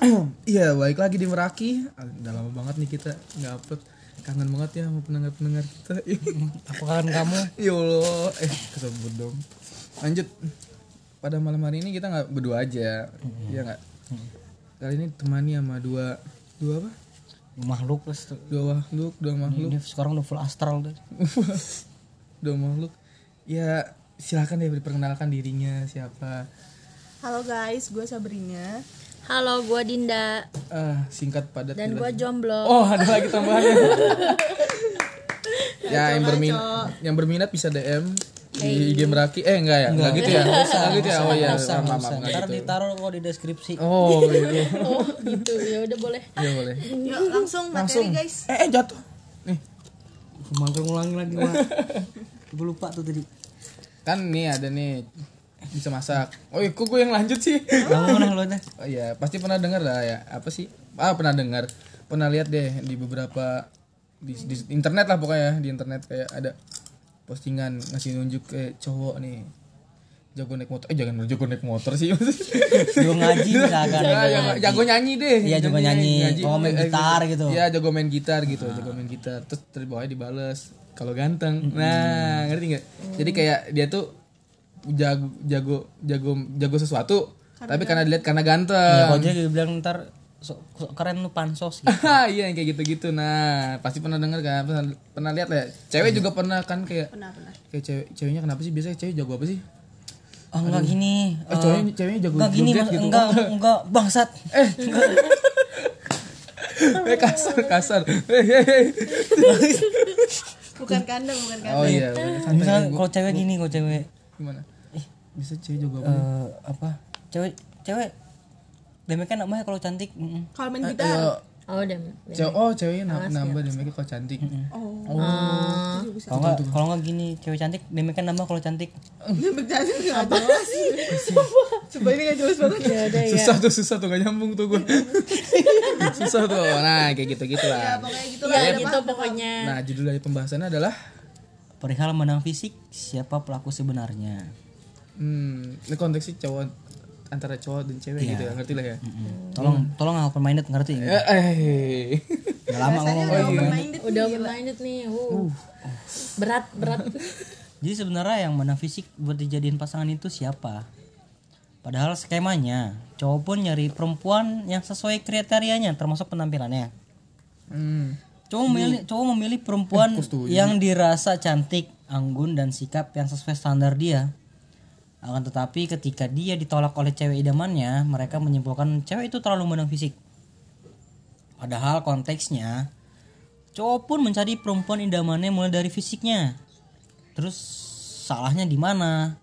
Iya, balik lagi di Meraki. Ah, Udah lama banget nih kita nggak upload. Kangen banget ya sama pendengar-pendengar kita. Aku kangen kamu. ya Allah, eh kesebut dong. Lanjut. Pada malam hari ini kita nggak berdua aja, Iya nggak? Kali ini temani sama dua dua apa? Makhluk tuh. Dua makhluk, dua makhluk, Ini sekarang udah full astral deh. dua makhluk. Ya silakan deh diperkenalkan dirinya siapa. Halo guys, gue Sabrina. Halo, gua Dinda Ah, singkat padat. dan gua jomblo. Oh, ada lagi tambahannya. ya, yang berminat yang berminat bisa DM di IG Meraki. Eh, enggak ya? Enggak gitu ya. Enggak gitu ya. Oh iya, usah. enggak Ntar ditaruh kok di deskripsi. Oh, gitu. Oh, gitu. Ya udah boleh. Iya boleh. Yuk langsung Langsung. materi guys. Eh, eh jatuh. Nih, Kemarin ngulangi lagi, Mak. Gue lupa tuh tadi. kan nih ada nih bisa masak. Oh, iya, kok gue yang lanjut sih? Kamu mana lu dah? Oh iya, pasti pernah dengar lah ya. Apa sih? Ah, pernah dengar. Pernah lihat deh di beberapa di, di internet lah pokoknya di internet kayak ada postingan ngasih nunjuk ke cowok nih jago naik motor eh jangan jago naik motor sih Jago ngaji misalkan. Ya, jago, jago nyanyi deh Iya, jago nyanyi. Oh, main Eh, gitar gitu. Iya jago main gitar gitu jago main gitar terus dari bawahnya dibales kalau ganteng nah ngerti nggak jadi kayak dia tuh jago jago jago jago sesuatu tapi karena dilihat karena Ya, ganteng kalau dia bilang ntar sok sok keren lu pansos gitu. iya yang kayak gitu-gitu nah pasti pernah dengar kan pernah, pernah lihat ya cewek juga pernah kan kayak Pernah pernah. kayak cewek ceweknya kenapa sih biasanya cewek jago apa sih Oh, enggak gini. eh, ceweknya ceweknya jago Enggak gini, joget gitu enggak, enggak bangsat. eh kasar kasar eh, eh, eh. Bukan kandang, bukan kandang. oh iya santai. Misalkan kalau cewek gini, kalau cewek gimana bisa cewek jago apa eh apa? Cewek cewek Demek kan namanya kalau cantik. Kalau main Ayo, gitar. Oh, udah. cewek oh ceweknya nam- nambah deh mereka kalau cantik Oh. Ah, Kalau enggak kalau enggak gini, cewek cantik Demek kan nama kalau cantik. Dia bercanda enggak jelas. Coba ini enggak jelas banget. ya ya. susah tuh susah tuh gak nyambung tuh gue susah tuh nah kayak gitu gitu Ya lah pokoknya gitu Ya gitu pokoknya. nah judul dari pembahasannya adalah Perihal menang fisik, siapa pelaku sebenarnya? Hmm ini konteksnya cowok antara cowok dan cewek gitu ya ngerti lah ya Tolong tolong open minded ngerti. eh, eh. Udah lama ngomong. udah open minded Udah nih. open minded nih. Uh. Berat, berat. Jadi sebenarnya yang menang fisik buat dijadiin pasangan itu siapa? Padahal skemanya, cowok pun nyari perempuan yang sesuai kriterianya termasuk penampilannya. hmm. Cowok memilih cowok memilih perempuan yang dirasa cantik, anggun dan sikap yang sesuai standar dia. Akan tetapi ketika dia ditolak oleh cewek idamannya, mereka menyimpulkan cewek itu terlalu menang fisik. Padahal konteksnya, cowok pun mencari perempuan idamannya mulai dari fisiknya. Terus salahnya di mana?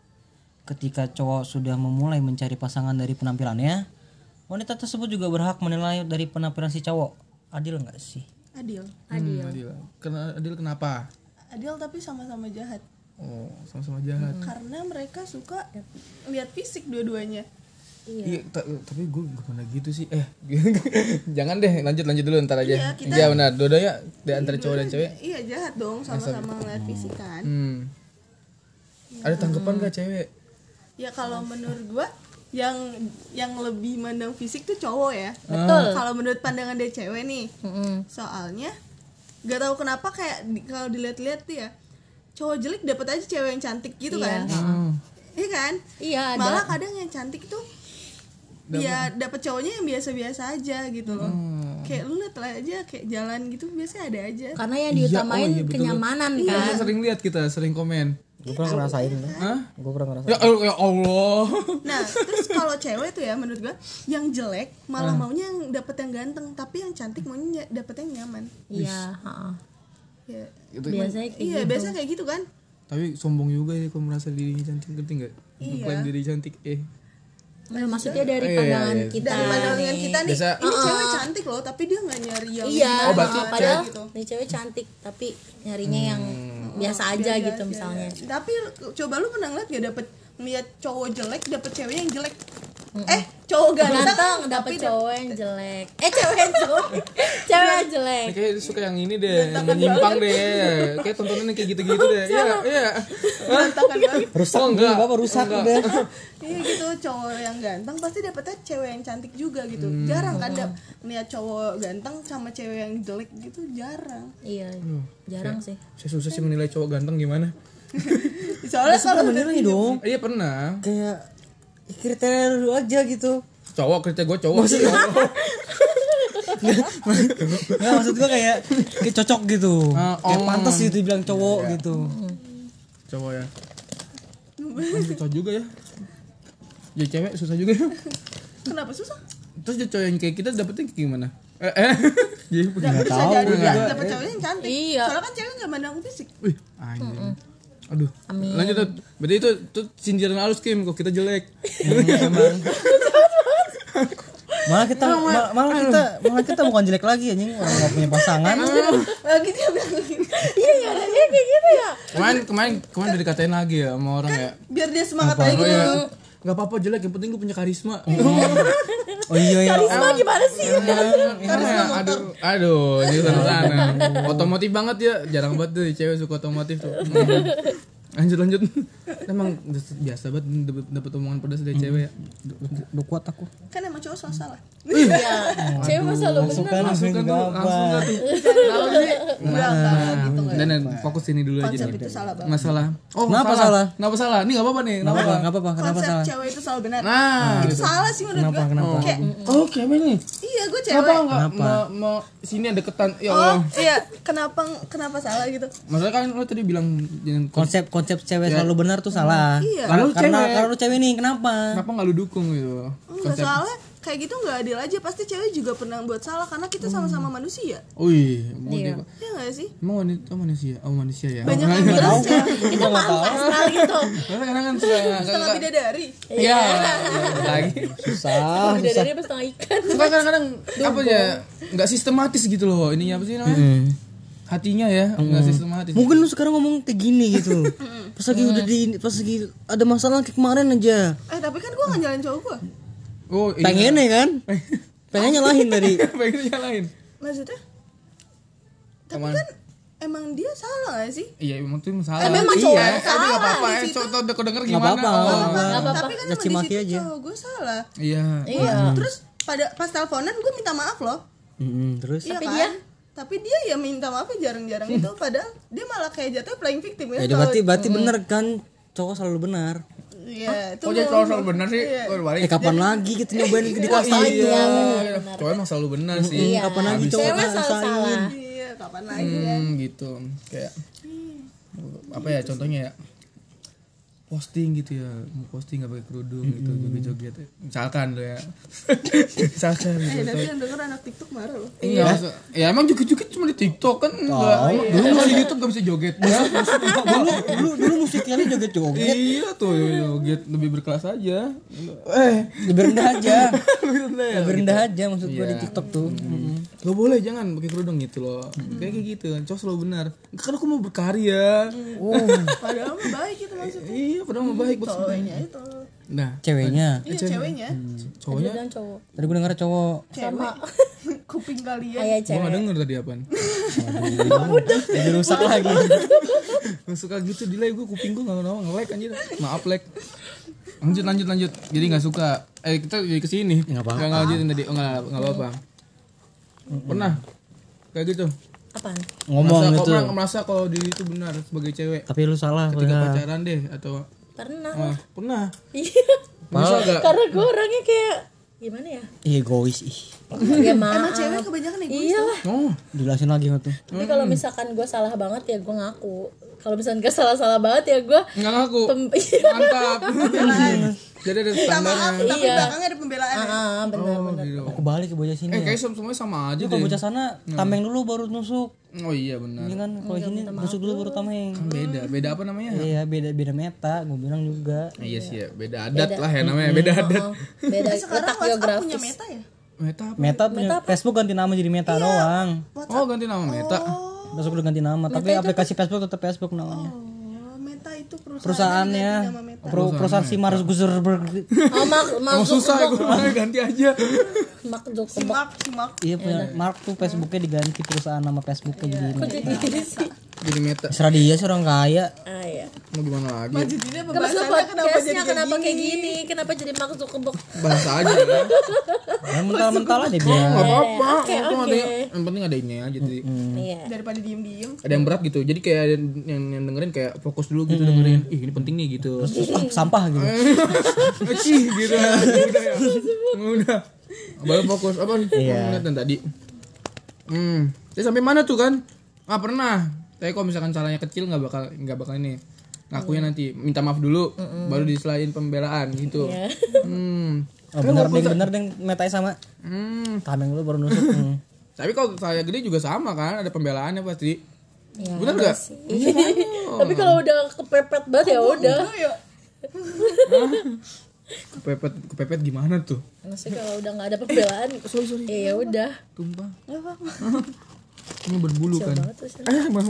Ketika cowok sudah memulai mencari pasangan dari penampilannya, wanita tersebut juga berhak menilai dari penampilan si cowok. Adil nggak sih? Adil. adil adil Kena, adil kenapa Adil tapi sama-sama jahat. Oh sama-sama jahat Karena mereka suka lihat fisik dua-duanya. Iya, ta- tapi gue gak pernah gitu sih. Eh, jangan deh, lanjut lanjut dulu ntar aja. Iya, kita- Iya benar, dua-duanya di antara cowok dan cewek. Iya jahat dong sama-sama ngeliat fisik kan. Hmm. Ada tanggapan gak cewek? Ya kalau menurut gua yang yang lebih mandang fisik tuh cowok ya. Betul. Kalau menurut pandangan dia cewek nih. Mm-mm. Soalnya gak tahu kenapa kayak di- kalau dilihat-lihat tuh ya cowok jelek dapat aja cewek yang cantik gitu Iya. kan. Iya kan? Iya, ada. Malah kadang yang cantik tuh ya dapat cowoknya yang biasa-biasa aja gitu loh. Kayak lu liat lah aja kayak jalan gitu biasanya ada aja. Karena yang Iya, diutamain oh iya, betul. kenyamanan Kan kan. sering lihat kita, sering komen. Gue pernah ngerasain Hah? Gue pernah ngerasain Ya, Allah- ya Allah. Nah, terus kalau cewek tuh ya menurut gua yang jelek malah maunya yang dapet yang ganteng, tapi yang cantik maunya ny- dapet yang nyaman. Iya, heeh. Ya. Itu Biasanya kayak Iya, gitu. biasa kayak gitu kan? tapi sombong juga ya kalau merasa dirinya cantik, ngerti gak? Iya. Ngapain diri cantik, eh. Nah, maksudnya dari Iya, pandangan iya. kita. Dari pandangan kita nih, Biasa- ini cewek cantik loh, tapi dia nggak nyari yang Iya, Oh, berarti padahal gitu. nih cewek cantik tapi nyarinya yang Hmm. biasa aja gitu misalnya. Tapi coba lu pernah ngeliat gak dapet ngeliat cowok jelek dapet cewek yang jelek eh cowok ganteng, ganteng dapet cowok yang jelek. Eh cewek yang cowok. Cewek yang jelek. Ini kayak suka yang ini deh, yang menyimpang deh. Kayak tontonan kayak gitu-gitu deh. Iya, iya. rusak Oh, enggak enggak. bapak rusak Enggak. udah iya gitu cowok yang ganteng pasti dapetnya cewek yang cantik juga gitu. Jarang kan dap lihat cowok ganteng sama cewek yang jelek gitu jarang. Iya jarang sih. Saya susah sih menilai cowok ganteng gimana. soalnya kalau menilai dong. Iya pernah. kayak kriteria dulu aja gitu Cowok kerja gue cowok sih. Nggak maksud gua kayak kayak cocok gitu Ah, kayak oh. pantas gitu dibilang cowok gitu cowok ya. Wah, susah juga ya. Jadi cewek susah juga ya. kenapa susah Terus jadi cowok yang kayak kita dapetnya kayak gimana? Eh, eh. Jadi Nggak bisa tahu jadi kan dapet cewek yang cantik Iya. soalnya kan cewek nggak mandang fisik Wih, anjing. Aduh. Amin. Lanjut, Dut. berarti itu itu sindiran halus Kim kok kita jelek. malah kita ma- malah kita malah kita bukan jelek lagi anjing orang nggak punya pasangan lagi dia bilang gitu. iya ya kayak gitu ya kemarin kemarin kemarin udah dikatain lagi ya sama orang ya. biar dia semangat Oh lagi ya. Gak apa-apa jelek, yang penting gue punya karisma. oh. Iya ya karisma gimana sih? Karisma aduh, aduh, ini sana. Otomotif banget ya, jarang banget tuh cewek suka otomotif tuh. Hmm. Lanjut lanjut. Emang udah biasa banget dapet, dapet omongan pedas dari cewek ya. udah kuat aku kan emang cowok salah salah iya cewek masa bener kan langsung kan langsung kan tuh. enggak enggak gitu Dan dan fokus ini dulu aja konsep nih. itu salah banget Masalah. Oh, Kenapa salah? Kenapa salah? Ini gak apa-apa nih. Kenapa? kenapa nggak apa-apa kenapa konsep salah cewek itu selalu benar Nah, itu salah sih menurut kenapa gue kenapa kayak Oh, cewek nih. iya gue Kenapa cewek enggak mau, mau sini ada ketan? Ya oh Allah. iya kenapa kenapa salah gitu Masalah kan lo tadi bilang jangan konsep konsep cewek selalu benar tuh salah Iya. karena karena cewek. kalau lu cewek nih kenapa kenapa nggak lu dukung gitu? enggak soalnya kayak gitu nggak adil aja pasti cewek juga pernah buat salah karena kita sama-sama manusia Wih, mau Iya. dia- ya nggak sih Emang wanita manusia? Oh manusia ya? banyak yang bilang cewek kita malu astral gitu Karena kadang kan suka setengah bidadari Iya, lagi. susah udah dari pas setengah ikan Suka kadang-kadang apa ya? Nggak sistematis gitu loh. Ininya apa sih namanya? Hatinya ya, nggak sistematis. mungkin lu sekarang ngomong kayak gini gitu pas lagi udah di pas lagi ada masalah kayak kemarin aja eh tapi kan gue nggak nyalain cowok gue Oh, iya. pengen ya kan pengen nyalahin tadi pengen nyalain. maksudnya tapi Aman. kan emang dia salah gak sih Iya, emang tuh masalah. Eh, memang iya, cowok tapi salah nggak apa-apa. Ya, tau udah kedenger gimana? Oh, nggak apa-apa. tapi kan Caci emang di situ aja. cowok gue salah Iya. iya terus pada pas teleponan gue minta maaf loh Mm-mm, terus iya Tapi kan dia? Tapi dia ya minta maafnya jarang-jarang itu padahal dia malah kayak jatuh playing victim ya ya berarti berarti bener kan cowok selalu benar Iya, itu Oh, jadi mau- selalu benar sih. Iya. Oh, balik. eh kapan lagi kita nyobain di kelas Iya, Iya, cowok emang selalu benar sih. Iya. kapan lagi cowok salah Iya, kapan lagi ya? Hmm, gitu. Kayak apa ya contohnya ya? Posting gitu ya, mau posting nggak pakai kerudung gitu, joget-joget. Misalkan lo ya. Misalkan Eh, gitu. nanti yang denger anak TikTok marah loh. Iya, maksud- ya emang joget-joget cuma di TikTok kan enggak. Dulu kalau di YouTube gak bisa joget. dulu dulu dulu musiknya joget joget iya tuh joget lebih berkelas aja. Eh, lebih rendah aja lebih rendah ya. lebih rendah aja maksud gua di Iya. tiktok tuh Gak boleh jangan pakai kerudung gitu loh. Kayak kayak gitu. Cowok selalu benar. Kan aku mau berkarya. Padahal mah baik itu maksudnya. Iya, padahal mau baik buat Cowoknya itu. Nah, ceweknya Iya, ceweknya. cowoknya dan cowok tadi gua denger cowok Cewek. Kuping kalian. ayah gua cewek gak denger tadi apaan. jadi rusak lagi Gak suka gitu delay gue kuping gue gak mau nge-lag anjir. Maaf lag. Lanjut lanjut lanjut. Jadi gak suka. Eh kita jadi ke sini. Nggak apa-apa. Nggak lanjutin tadi. Oh nggak nggak apa-apa. Pernah kayak gitu. apaan ngomong merasa, gitu Kok merasa kalau diri itu benar sebagai cewek. tapi lu salah Ketika Bang. pacaran deh atau pernah ah, pernah. iya Bisa gak? karena gue orangnya kayak gimana ya Ih, egois ih ya maaf Emang cewek kebanyakan egois. iya lah Oh, jelasin lagi nggak tuh tapi kalau misalkan gue salah banget ya gue ngaku kalau misalkan gak salah salah banget ya gue nggak ngaku. Pem- Mantap. Jadi ada Minta maaf, tapi Iya. belakangnya ada pembelaan. ya. ah bener Oh, bener gitu. aku balik ke bocah sini Eh ya. kayak sem- semuanya sama aja kalau bocah sana tameng dulu baru nusuk Oh iya benar. ini kan kalau sini nusuk dulu baru tameng Beda, beda apa namanya? iya beda beda meta gue bilang juga Ah, Iya sih ya, beda adat lah ya namanya, beda adat. Oh, beda Sekarang WhatsApp punya meta ya? Meta apa? meta punya Facebook ganti nama jadi meta doang Oh ganti nama Meta. Facebook udah ganti nama tapi aplikasi Facebook tetap Facebook namanya Oh, meta Meta itu perusahaan perusahaannya nama Meta. pro- perusahaan si Mark Zuckerberg Oh, Mark, Mark Emang susah ya gue ganti aja. Mark Si Zuckerberg. Mark, si Mark. iya punya Mark tuh Facebooknya diganti perusahaan nama Facebooknya jadi Kok jadi gini sih? Jadi meta. Serah dia sih orang kaya Ah, iya. Mau gimana lagi? Kenapa kenapa jadi kenapa kayak gini? Kenapa jadi Mark Zuckerberg? Bahasa aja ya. ya mental-mental aja dia Gak apa-apa. Yang penting ada ini aja. Jadi Iya. daripada diem-diem. ada yang berat gitu. Jadi kayak yang, yang dengerin kayak fokus dulu gitu dengerin. Ih ini penting nih gitu. ah, sampah gitu Ecih gitu. Udah ya. Udah. Baru fokus apa nih? Iya. Ngeliat yang tadi. Hmm. Jadi sampai mana tuh kan? Ah pernah. Tapi kalau misalkan salahnya kecil nggak bakal nggak bakal ini. Ngakunya nanti minta maaf dulu, baru diselain pembelaan gitu. Hmm. oh, bener deng bener deng metai sama Hmm. tameng lu baru nusuk hmm. Tapi kalau saya gede juga sama kan, ada pembelaannya pasti. Ya, Bener nggak? Tapi kalau udah kepepet banget ya udah. Kepepet kepepet gimana tuh? Maksudnya kalau udah nggak ada pembelaan, ya ya udah. Tumpah. Ini berbulu kan. Eh, mau.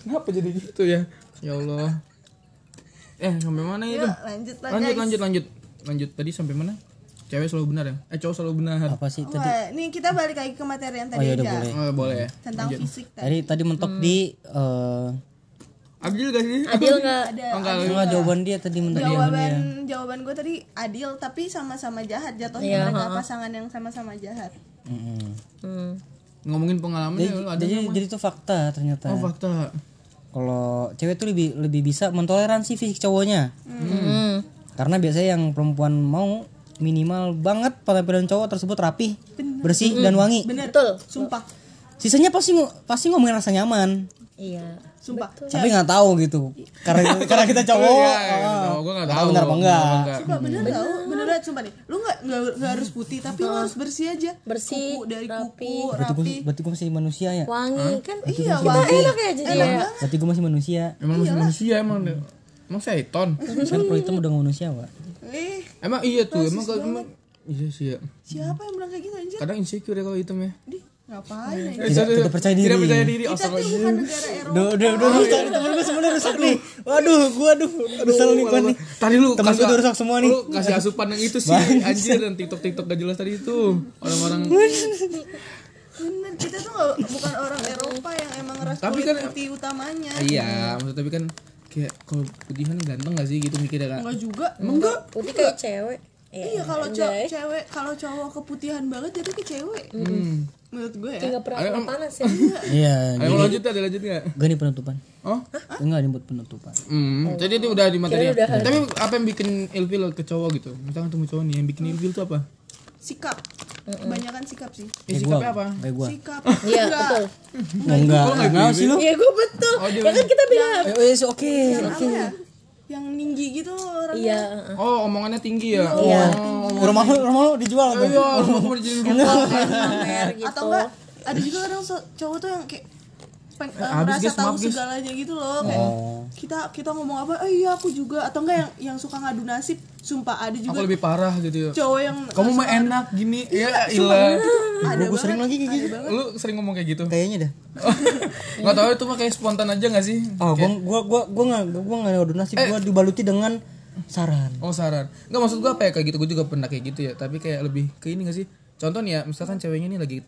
Kenapa jadi gitu ya? Ya Allah. Eh, sampai mana itu? Yuk, lanjut lah Lanjut, guys. lanjut, lanjut. Lanjut tadi sampai mana? Cewek selalu benar ya? Eh, cowok selalu benar. apa sih tadi Wah, nih kita balik lagi ke materi yang oh tadi ya udah aja. boleh Oh, boleh ya. Tentang fisik tadi. tadi tadi mentok di eh Adil gak sih? Adil nggak? Ada Oh, enggak. enggak jawaban dia tadi di jawaban jawaban gue tadi adil tapi sama-sama jahat jatuhnya Iya, mereka pasangan yang sama-sama jahat. Mm-mm. Hmm. Ngomongin pengalaman jadi, ya, jadi, jadi itu fakta ternyata Oh, fakta. kalau cewek tuh lebih lebih bisa mentoleransi fisik cowoknya Hmm. karena biasanya yang perempuan mau minimal banget penampilan cowok tersebut rapi bersih dan wangi Bener. Betul. Sumpah. sisanya pasti pasti ngomongin rasa nyaman Iya. Sumpah. tapi nggak tahu gitu karena karena kita cowok Iya, ah. gue gak Nggak tahu. benar apa enggak Sumpah bener tau Beneran sumpah nih Lu gak, nggak nggak harus putih Tapi lu harus bersih aja Bersih, Kuku dari rapi. kuku berarti gue Rapi berarti gue masih manusia ya Wangi kan? Iya Kita wangi enak ya jadi ya. berarti gue masih manusia Emang masih manusia emang. Emang seton. kan kalau itu udah manusia pak Eh Emang iya tuh, emang kalau emang iya sih ya. Siapa yang bilang kayak gitu anjir Kadang insecure ya kalau hitam ya. Di Ngapain anjir Tidak- tidak percaya diri. Tidak percaya diri. Kita Asal tuh bukan negara Eropa udah udah udah rusak temen gue semuanya rusak nih waduh gue aduh kesel nih gue nih Tadi lu Temen gue udah rusak semua nih. Lu kasih asupan yang itu sih anjir dan TikTok TikTok gak jelas tadi itu. Orang-orang Bener kita tuh gak, bukan orang Eropa yang emang ras Tapi kulit kan- putih utamanya Iya, maksud tapi kan kayak kalau putihan ganteng gak sih gitu mikirnya kan? Enggak juga Emang enggak? Putih kayak cewek. Iya kalau cowok cewek kalau cowok keputihan banget jadi ke cewek Hmm. menurut gue ya Nggak pernah kena panas ya. iya Ayo lanjut ada lanjut gak? gue nih penutupan Oh? enggak nih buat penutupan Hmm, jadi itu udah di materi. Tapi apa yang bikin ilfil ke cowok gitu? Misalkan ketemu cowok nih yang bikin ilfil tuh apa? sikap kebanyakan sikap sih Eh, sikapnya apa? kayak gue sikap Iya Enggak. betul. enggak enggak sih lu Iya gue betul. Ya kan kita bilang. Eh, eh, oke apa ya yang tinggi gitu orangnya Iya. Oh, omongannya tinggi ya? Iya. rumah lu rumah lu dijual tuh Iya, rumah. Pamer gitu. atau enggak ada juga so- cowok tuh yang kayak peng, eh, habis, merasa guys, tahu maaf, guys. segalanya gitu loh kayak Oh. kita kita ngomong apa eh iya aku juga atau enggak yang yang suka ngadu nasib sumpah ada Aku juga lebih parah gitu ya. cowok yang Kamu mah enak gini. Ya, ilah. ada gue sering lagi kayak gitu Lu sering ngomong kayak gitu? kayaknya dah Gak tau itu mah kayak spontan aja gak sih? oh gua gua gua gua nggak gua nggak ngadu nasib gua dibaluti dengan saran Oh saran. Enggak maksud gua apa ya kayak gitu. Gue juga pernah kayak gitu ya. Tapi kayak lebih ke ini gak sih? Contoh nih ya, misalkan ceweknya ini lagi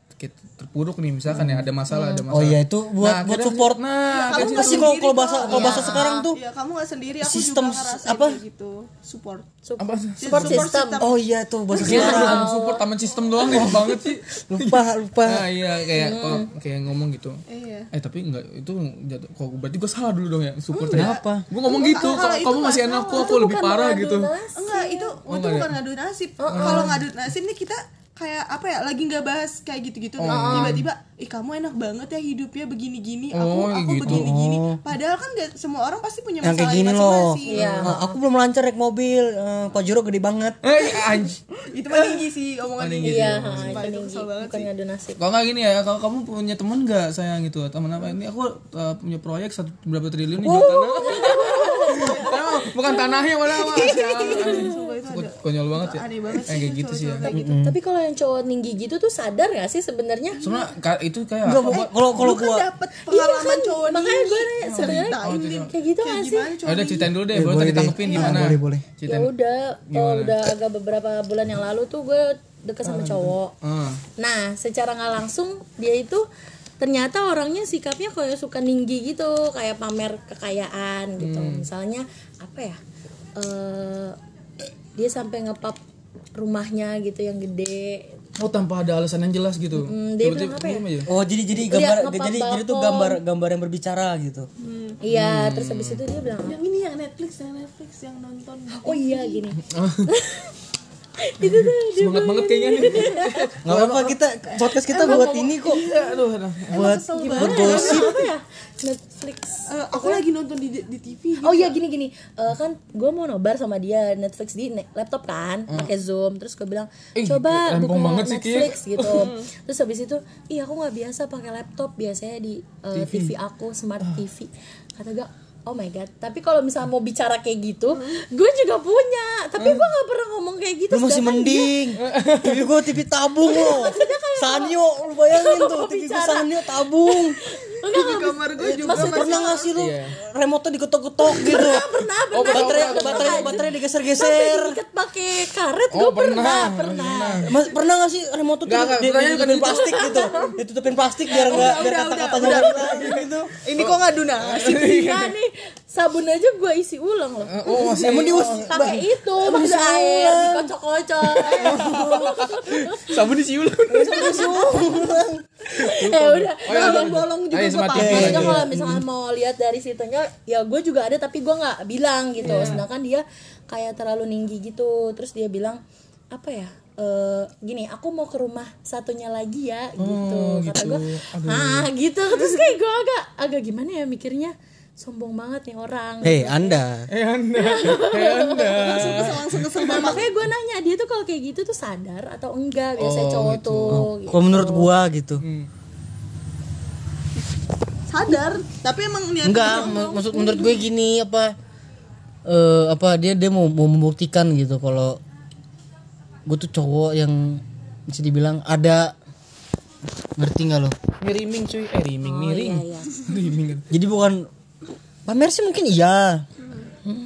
terpuruk nih, misalkan ya ada masalah, ada masalah. oh iya itu Nah, buat buat kadang- support. Nah, kamu kayak nggak pasti kalau kalau bahasa kalau bahasa sekarang tuh ya kamu nggak sendiri aku Sistem juga ngerasain apa? gitu. Support. Apa? Sih? Support system. oh iya tuh bahasa Iya, sekarang. kamu support taman sistem doang nih banget sih. lupa lupa. Nah, iya kayak kalau kayak ngomong gitu. iya. Eh tapi enggak itu jatuh kok berarti gue salah dulu dong ya support Kenapa? Gue ngomong gitu, kamu masih enak kok, aku lebih parah gitu. enggak itu Oh, itu bukan ngadu nasib. Kalau ngadu nasib nih kita kayak apa ya lagi nggak bahas kayak gitu-gitu nih. tiba-tiba ih kamu enak banget ya hidupnya begini-gini aku Oh, aku gitu. begini-gini padahal kan gak, semua orang pasti punya yang kayak masalah gini loh masing-masing Iya. Nah, aku belum lancar naik mobil eh, pajero gede banget Eh anj. itu mah tinggi sih omongan tinggi Iya, Sumpah, itu itu tinggi. kesel banget Bukan sih ngadu nasib. Kalau nggak gini ya, kalau kamu punya temen nggak sayang gitu, temen apa ini? Aku uh, punya proyek satu berapa triliun nih jual tanah. Emang bukan tanahnya malah mas. Sumpah, itu ada konyol banget ya Aneh banget Eh, sih kayak gitu sih ya Kayak gitu. Tapi kalau yang cowok tinggi gitu tuh sadar gak sih sebenarnya? sebenarnya itu kayak Enggak, apa? kalau kalau Lu kan gua dapet pengalaman cowok Iya makanya nih. gue nanya sebenarnya kayak gitu Kayak gak sih? gimana cowok Ya udah ceritain dulu deh, Eh, boleh boleh kita deh. tanggepin Ah, gimana? boleh, boleh. Ya udah, oh, udah agak beberapa bulan yang lalu tuh gue deket sama cowok. Ah. Nah, secara nggak langsung dia itu ternyata orangnya sikapnya kayak suka ninggi gitu, kayak pamer kekayaan gitu. Misalnya apa ya? eh dia sampai ngepap rumahnya gitu yang gede. Oh tanpa ada alasan yang jelas gitu. Hmm, dia bilang apa ya? aja. Oh jadi jadi gambar jadi jadi tuh balkon. gambar gambar yang berbicara gitu. Iya, terus habis itu dia bilang, Yang ini yang Netflix, yang Netflix yang nonton. "Oh iya gini." itu tuh Semangat banget kayaknya nih. Nggak apa-apa kita podcast kita buat ini kok. Iya, aduh, aduh. Buat buat gosip. ya? Netflix. Eh, aku lagi nonton di di TV. Oh iya gini gini, Eh, kan gue mau nobar sama dia Netflix di ne- laptop kan, pakai zoom, terus gue bilang Eh, coba rempong buka banget sih. Netflix gitu, terus habis itu, iya aku nggak biasa pakai laptop, biasanya di eh, TV. aku smart TV, kata gue, oh my god, tapi kalau misalnya mau bicara kayak gitu, gue juga punya, tapi gue nggak pernah ngomong kayak gitu. Lu masih mending. TV gua TV tabung loh. Sanyo lu bayangin tuh TV gua Sanyo tabung. Enggak, enggak, kamar gue juga Maksud pernah nggak sih lu Iya. remote diketok-ketok gitu? pernah Oh, pernah Baterai Pernah, baterai anjir. baterai sampai digeser-geser. diikat pakai karet, Oh, gue pernah, pernah, pernah. Mas, pernah gak sih remote tuh Nggak, nggak, di- ditutupin itu. plastik gitu ditutupin plastik biar nggak biar kata-katanya nggak gitu Ini kok ngadu nasib? Iya nih, sabun aja gue isi ulang loh. Oh, masih emang dius pakai itu pakai air dikocok-kocok. Sabun di siul. ya udah Oh, iya, Bolong-bolong juga gue pakai. Maksudnya kalau misalkan mau lihat dari situnya ya gue juga ada tapi gue nggak bilang gitu. Sedangkan dia kayak terlalu tinggi gitu. Terus dia bilang apa ya? Eh gini aku mau ke rumah satunya lagi ya gitu. Kata gue ah gitu. Terus kayak gue agak agak gimana ya mikirnya sombong banget nih orang hei anda Eh anda, eh anda. Langsung kesel, langsung kesel Nah, banget. makanya gue nanya dia tuh kalau kayak gitu tuh sadar atau enggak biasanya Oh, cowok gitu. tuh gitu. kalau menurut gua gitu Hmm. Sadar, tapi emang niat enggak mak- maksud menurut gue gini apa eh apa dia dia mau mau membuktikan gitu kalau gue tuh cowok yang bisa dibilang ada ngerti nggak lo Miriming cuy, eh riming, miring. iya, iya. Riming kan. jadi bukan pamer sih mungkin iya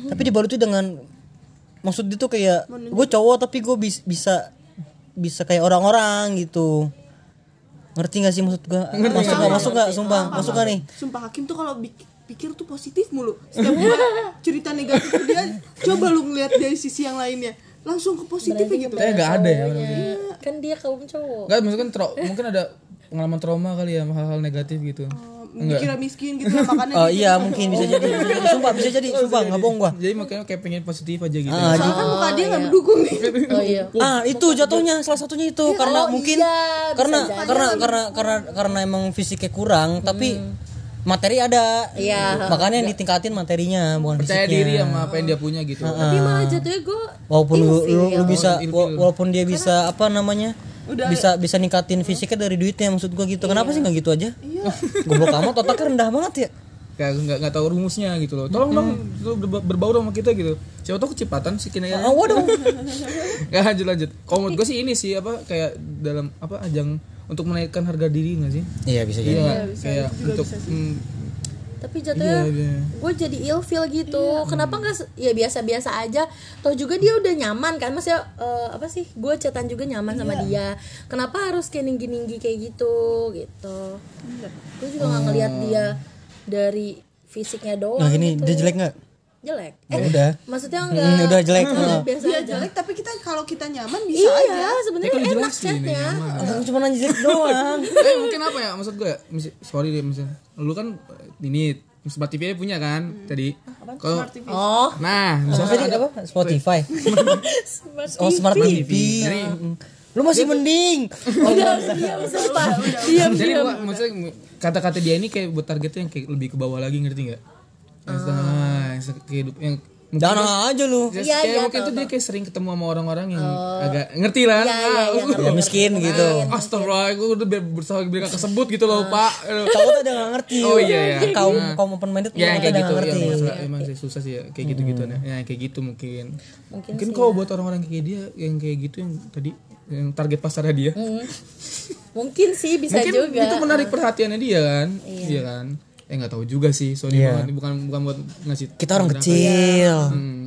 tapi dibalut tuh dengan maksud dia tuh kayak gue cowok tapi gue bisa bisa kayak orang-orang gitu ngerti gak sih maksud gue masuk gak masuk gak sumpah masuk gak nih Sumpah Hakim tuh kalau pikir tuh positif mulu. Setiap gua cerita negatif ke dia, coba lu ngeliat dari sisi yang lainnya. Langsung ke positif gitu. Saya nggak ada ya. orang gitu. Ya, kan dia kaum cowok Enggak, maksudnya kan mungkin ada pengalaman trauma kali ya hal-hal negatif gitu. Dikira miskin gitu ya makanya oh dia iya mungkin bisa jadi bisa jadi. Sumpah bisa jadi sumpah nggak bohong gua. Jadi makanya kayak pengen positif aja gitu. ah, Soalnya kan muka dia nggak mendukung nih. oh iya. Ah itu jatuhnya salah satunya itu. Karena oh mungkin iya, bisa karena jadi. karena karena karena karena emang fisiknya kurang tapi materi ada. Iya. makanya yang ditingkatin materinya bukan Percaya fisiknya. diri sama apa yang dia punya gitu. tapi malah jatuhnya gue walaupun lu, lu, lu bisa walaupun dia bisa apa namanya Udah. bisa bisa ningkatin fisiknya dari duitnya maksud gua gitu kenapa sih nggak gitu aja goblok amat otaknya rendah banget ya Kayak nggak nggak tahu rumusnya gitu loh. Tolong dong lu berba- berbaur sama kita gitu. Siapa tahu kecepatan sih kini ah, waduh Ya lanjut lanjut. Kalau menurut gue sih ini sih apa kayak dalam apa ajang untuk menaikkan harga diri nggak sih? iya bisa Iya jadi nggak? kayak untuk tapi jatuhnya Iya, iya. gue jadi ilfeel gitu. Kenapa nggak ya biasa-biasa aja. Toh juga dia udah nyaman kan? Maksudnya eh, apa sih? Gue cetan juga nyaman sama dia. Kenapa harus kayak ninggi-ninggi kayak gitu? Gitu. Gue juga nggak ngelihat dia dari fisiknya doang nah gini gitu. dia jelek nggak jelek. Ya udah. Maksudnya Hmm, enggak. udah jelek. Oh. biasa Dia aja. jelek tapi kita kalau kita nyaman bisa iya aja. sebenarnya kan enak chatnya. cuma nanya jelek doang. Eh mungkin apa ya? Maksud gue mis- sorry deh misalnya lu kan ini smart TV punya kan tadi. Kalau oh. Nah Apa misalnya tadi apa? Spotify. Oh smart TV lu masih mending. Oh, diam sumpah. Diam jadi gua, maksudnya kata-kata dia ini kayak buat targetnya yang kayak lebih ke bawah lagi ngerti nggak? Yang setengah yang se- kehidup yang Jangan aja lu. Iya, kayak iya, mungkin tahu, tuh dia kayak sering ketemu sama orang-orang yang agak ngerti lah. Iya, iya, iya, Ah, Ya miskin gitu. Astagfirullah, gue udah biar berusaha biar gak kesebut gitu loh, Pak. Aduh. Takut ada nggak ngerti. Oh, iya, iya. Kaum kaum open minded Ya yang kayak ada gitu, nggak ya, ngerti. masalah, emang sih susah sih ya, kayak gitu gitu ya, kayak gitu mungkin. Mungkin Mungkin kalau buat orang-orang kayak dia, yang kayak gitu yang tadi yang target pasarnya dia, mungkin sih bisa mungkin juga itu menarik perhatiannya dia kan, iya, kan? Eh nggak tahu juga sih, soalnya Iya. bukan bukan bukan buat ngasih. Kita orang kecil. Hmm.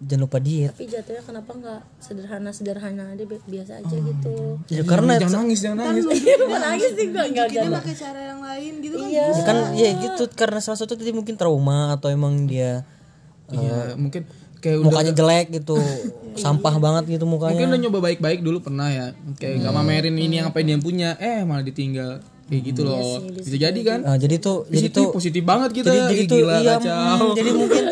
Jangan lupa diet. tapi jatuhnya kenapa nggak sederhana sederhana aja bi- biasa aja gitu Ya karena jangan nangis, jangan nangis. iya bukan nangis sih gue nggak Kita pakai cara yang lain gitu kan iya ya kan ya gitu karena salah satu tadi mungkin trauma atau emang dia Iya, mungkin kayak udah mukanya jelek gitu, sampah banget gitu mungkin mukanya. udah nyoba baik-baik dulu pernah ya kayak nggak mamerin ini yang apa yang dia punya eh malah ditinggal kayak gitu loh. Bisa jadi kan? Ah, jadi tuh di jadi tuh positif banget kita. jadi jadi tuh gila iya kacau. mm, jadi mungkin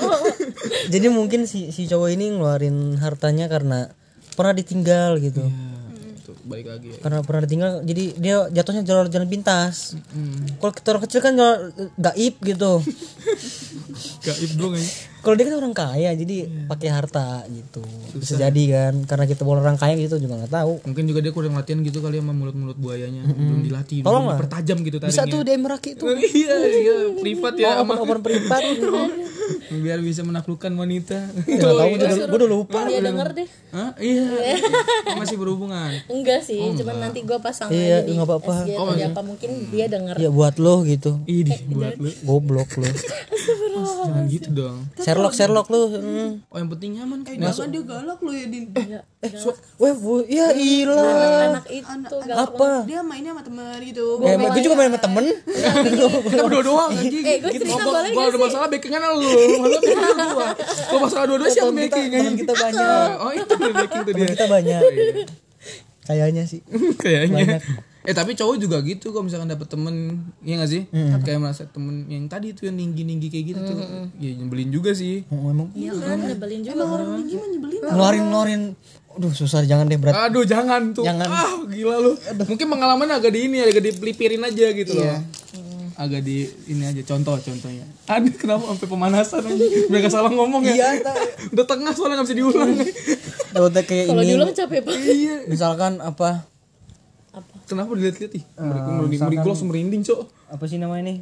jadi mungkin si si cowok ini ngeluarin hartanya karena pernah ditinggal gitu. Tuh, balik lagi ya. karena pernah ditinggal jadi dia jatuhnya jalan jalan pintas. Kalau kita orang kecil kan jalan gaib gitu. Gaib dong ya kalau dia kan orang kaya jadi pakai harta gitu. Bisa jadi kan karena kita bukan orang kaya gitu juga nggak tahu. Mungkin juga dia kurang latihan gitu kali sama mulut-mulut buayanya. Belum dilatih Tolong belum lah. dipertajam gitu bisa taringnya tuh dia meraki tuh. Iya iya privat ya. Open open privat. Biar bisa menaklukkan wanita. Nggak tahu gue udah, gua udah lupa. Dia denger deh. Hah? iya. Masih berhubungan. Enggak sih cuman nanti gue pasang Iya, aja di nggak apa-apa. Atau di apa mungkin dia denger. Ya buat lo gitu. Ih, buat lu goblok lo. Jangan gitu dong Sherlock Sherlock. Lu hmm. oh yang penting nyaman Eh, kayak jangan dia galak lu ya Din. Eh weh bu ya ilah. Anak itu gak apa? Dia mainnya sama temen gitu. Eh, gue juga main sama temen. Kita berdua doang anjing. Eh, gue cerita Gua- boleh gua ada masalah backingan lu. Masalah backingan gua. Kalau masalah dua-dua siapa backing temen kita banyak. Oh itu backing tuh dia. kita banyak. Kayaknya sih. Kayaknya eh tapi cowok juga gitu kok misalkan dapet temen ya gak sih? Kayak merasa temen yang tadi tuh yang tinggi tinggi kayak gitu tuh. Ya nyebelin juga sih. Oh, emang iya kan nyebelin juga Orang tinggi mah nyebelin. Ngeluarin ngeluarin. Aduh susah jangan deh berat aduh jangan tuh. Jangan. ah gila lu. Mungkin pengalaman agak di ini agak dipelipirin aja gitu loh. Agak di ini aja contoh contohnya. Aduh kenapa sampai pemanasan aja? Mereka salah ngomong ya. Iya udah tengah soalnya nggak bisa diulang. Kayak kalau diulang capek banget. Iya. Misalkan apa kenapa dilihat-lihat ih? Merinding merinding langsung merinding cok. apa sih namanya nih?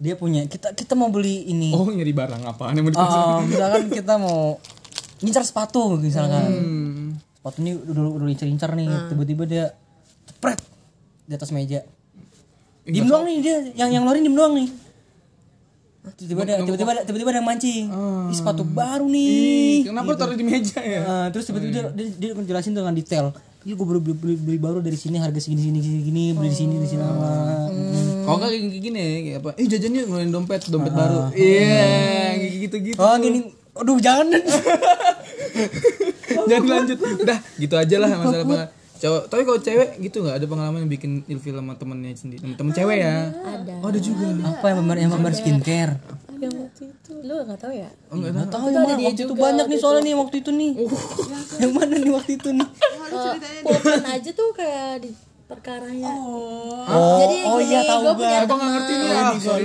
Dia punya kita kita mau beli ini. Oh nyari barang apaan yang mau dipasang Ah, misalkan kita mau ngincar sepatu misalkan. Hmm. sepatu ini udah udah incar-incar nih tiba-tiba dia cepret di atas meja. Diem doang nih dia yang yang ngeluarin diem doang nih. Tiba-tiba ada tiba-tiba ada tiba-tiba ada yang mancing. Ih, sepatu baru nih. Ih, kenapa taruh di meja ya? Ah, terus tiba-tiba dia, dia, dia jelasin dengan detail Iya gue baru beli, beli, beli baru dari sini harga segini segini segini gini beli di sini di sini sama Kalau nggak kayak gini ya, kayak apa? Eh jajan yuk ngeluarin dompet, dompet baru. Iya, kayak gitu-gitu. oh gini aduh jangan Jangan lanjut. Udah, gitu aja lah masalah masalah. Cowok, tapi kalau cewek gitu nggak ada pengalaman yang bikin ilfil sama temennya sendiri, temen cewek ya? ada Oh, ada juga. apa yang member yang member skincare yang waktu itu lu gak tahu ya Oh, enggak tahu. Gak tahu yang mana waktu itu banyak nih soalnya nih waktu itu nih. yang mana nih waktu itu nih? Eh, pulpen aja tuh kayak di perkaranya Oh, jadi oh gini iya tahu gue punya gak? Abang nggak ngerti nih.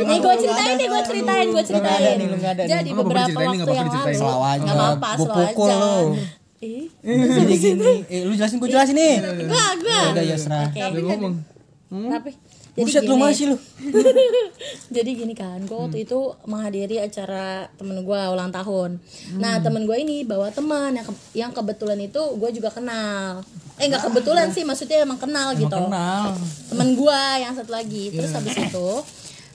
Nih gue ceritain nih, gue ceritain, gue ceritain. ada nih, lu nggak ada nih. Jadi beberapa nggak waktu apa-apa yang lalu, Selaw aja. nggak apa-apa, Gua selaw pukul aja. Jadi gini, eh lu jelasin gue jelasin nih. gua, gua. Udah ya serah. Ngomong. tapi jadi Buset lu masih lu. jadi gini kan, gue waktu itu menghadiri acara temen gue ulang tahun. Nah temen gue ini bawa teman yang ke- yang kebetulan itu gue juga kenal. Eh nggak kebetulan sih, maksudnya emang kenal gitu. Kenal. Temen gue yang satu lagi. Terus habis itu,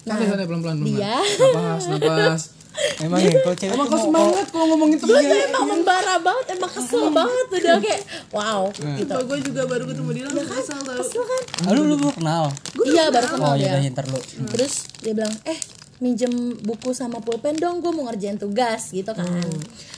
nah Santai, santai, pelan-pelan. pelan-pelan. dia Napas, napas. Emang ya kalau cewek Emang kau semangat kalau ngomongin gue tuh temennya. emang membara banget, emang kesel banget udah kayak wow gitu. gue juga baru ketemu dia langsung kesel tau Kesel kan? Ah, lu lu lu kenal. Iya baru kenal Oh iya lu. Terus dia bilang, eh minjem buku sama pulpen dong, gue mau ngerjain tugas gitu kan.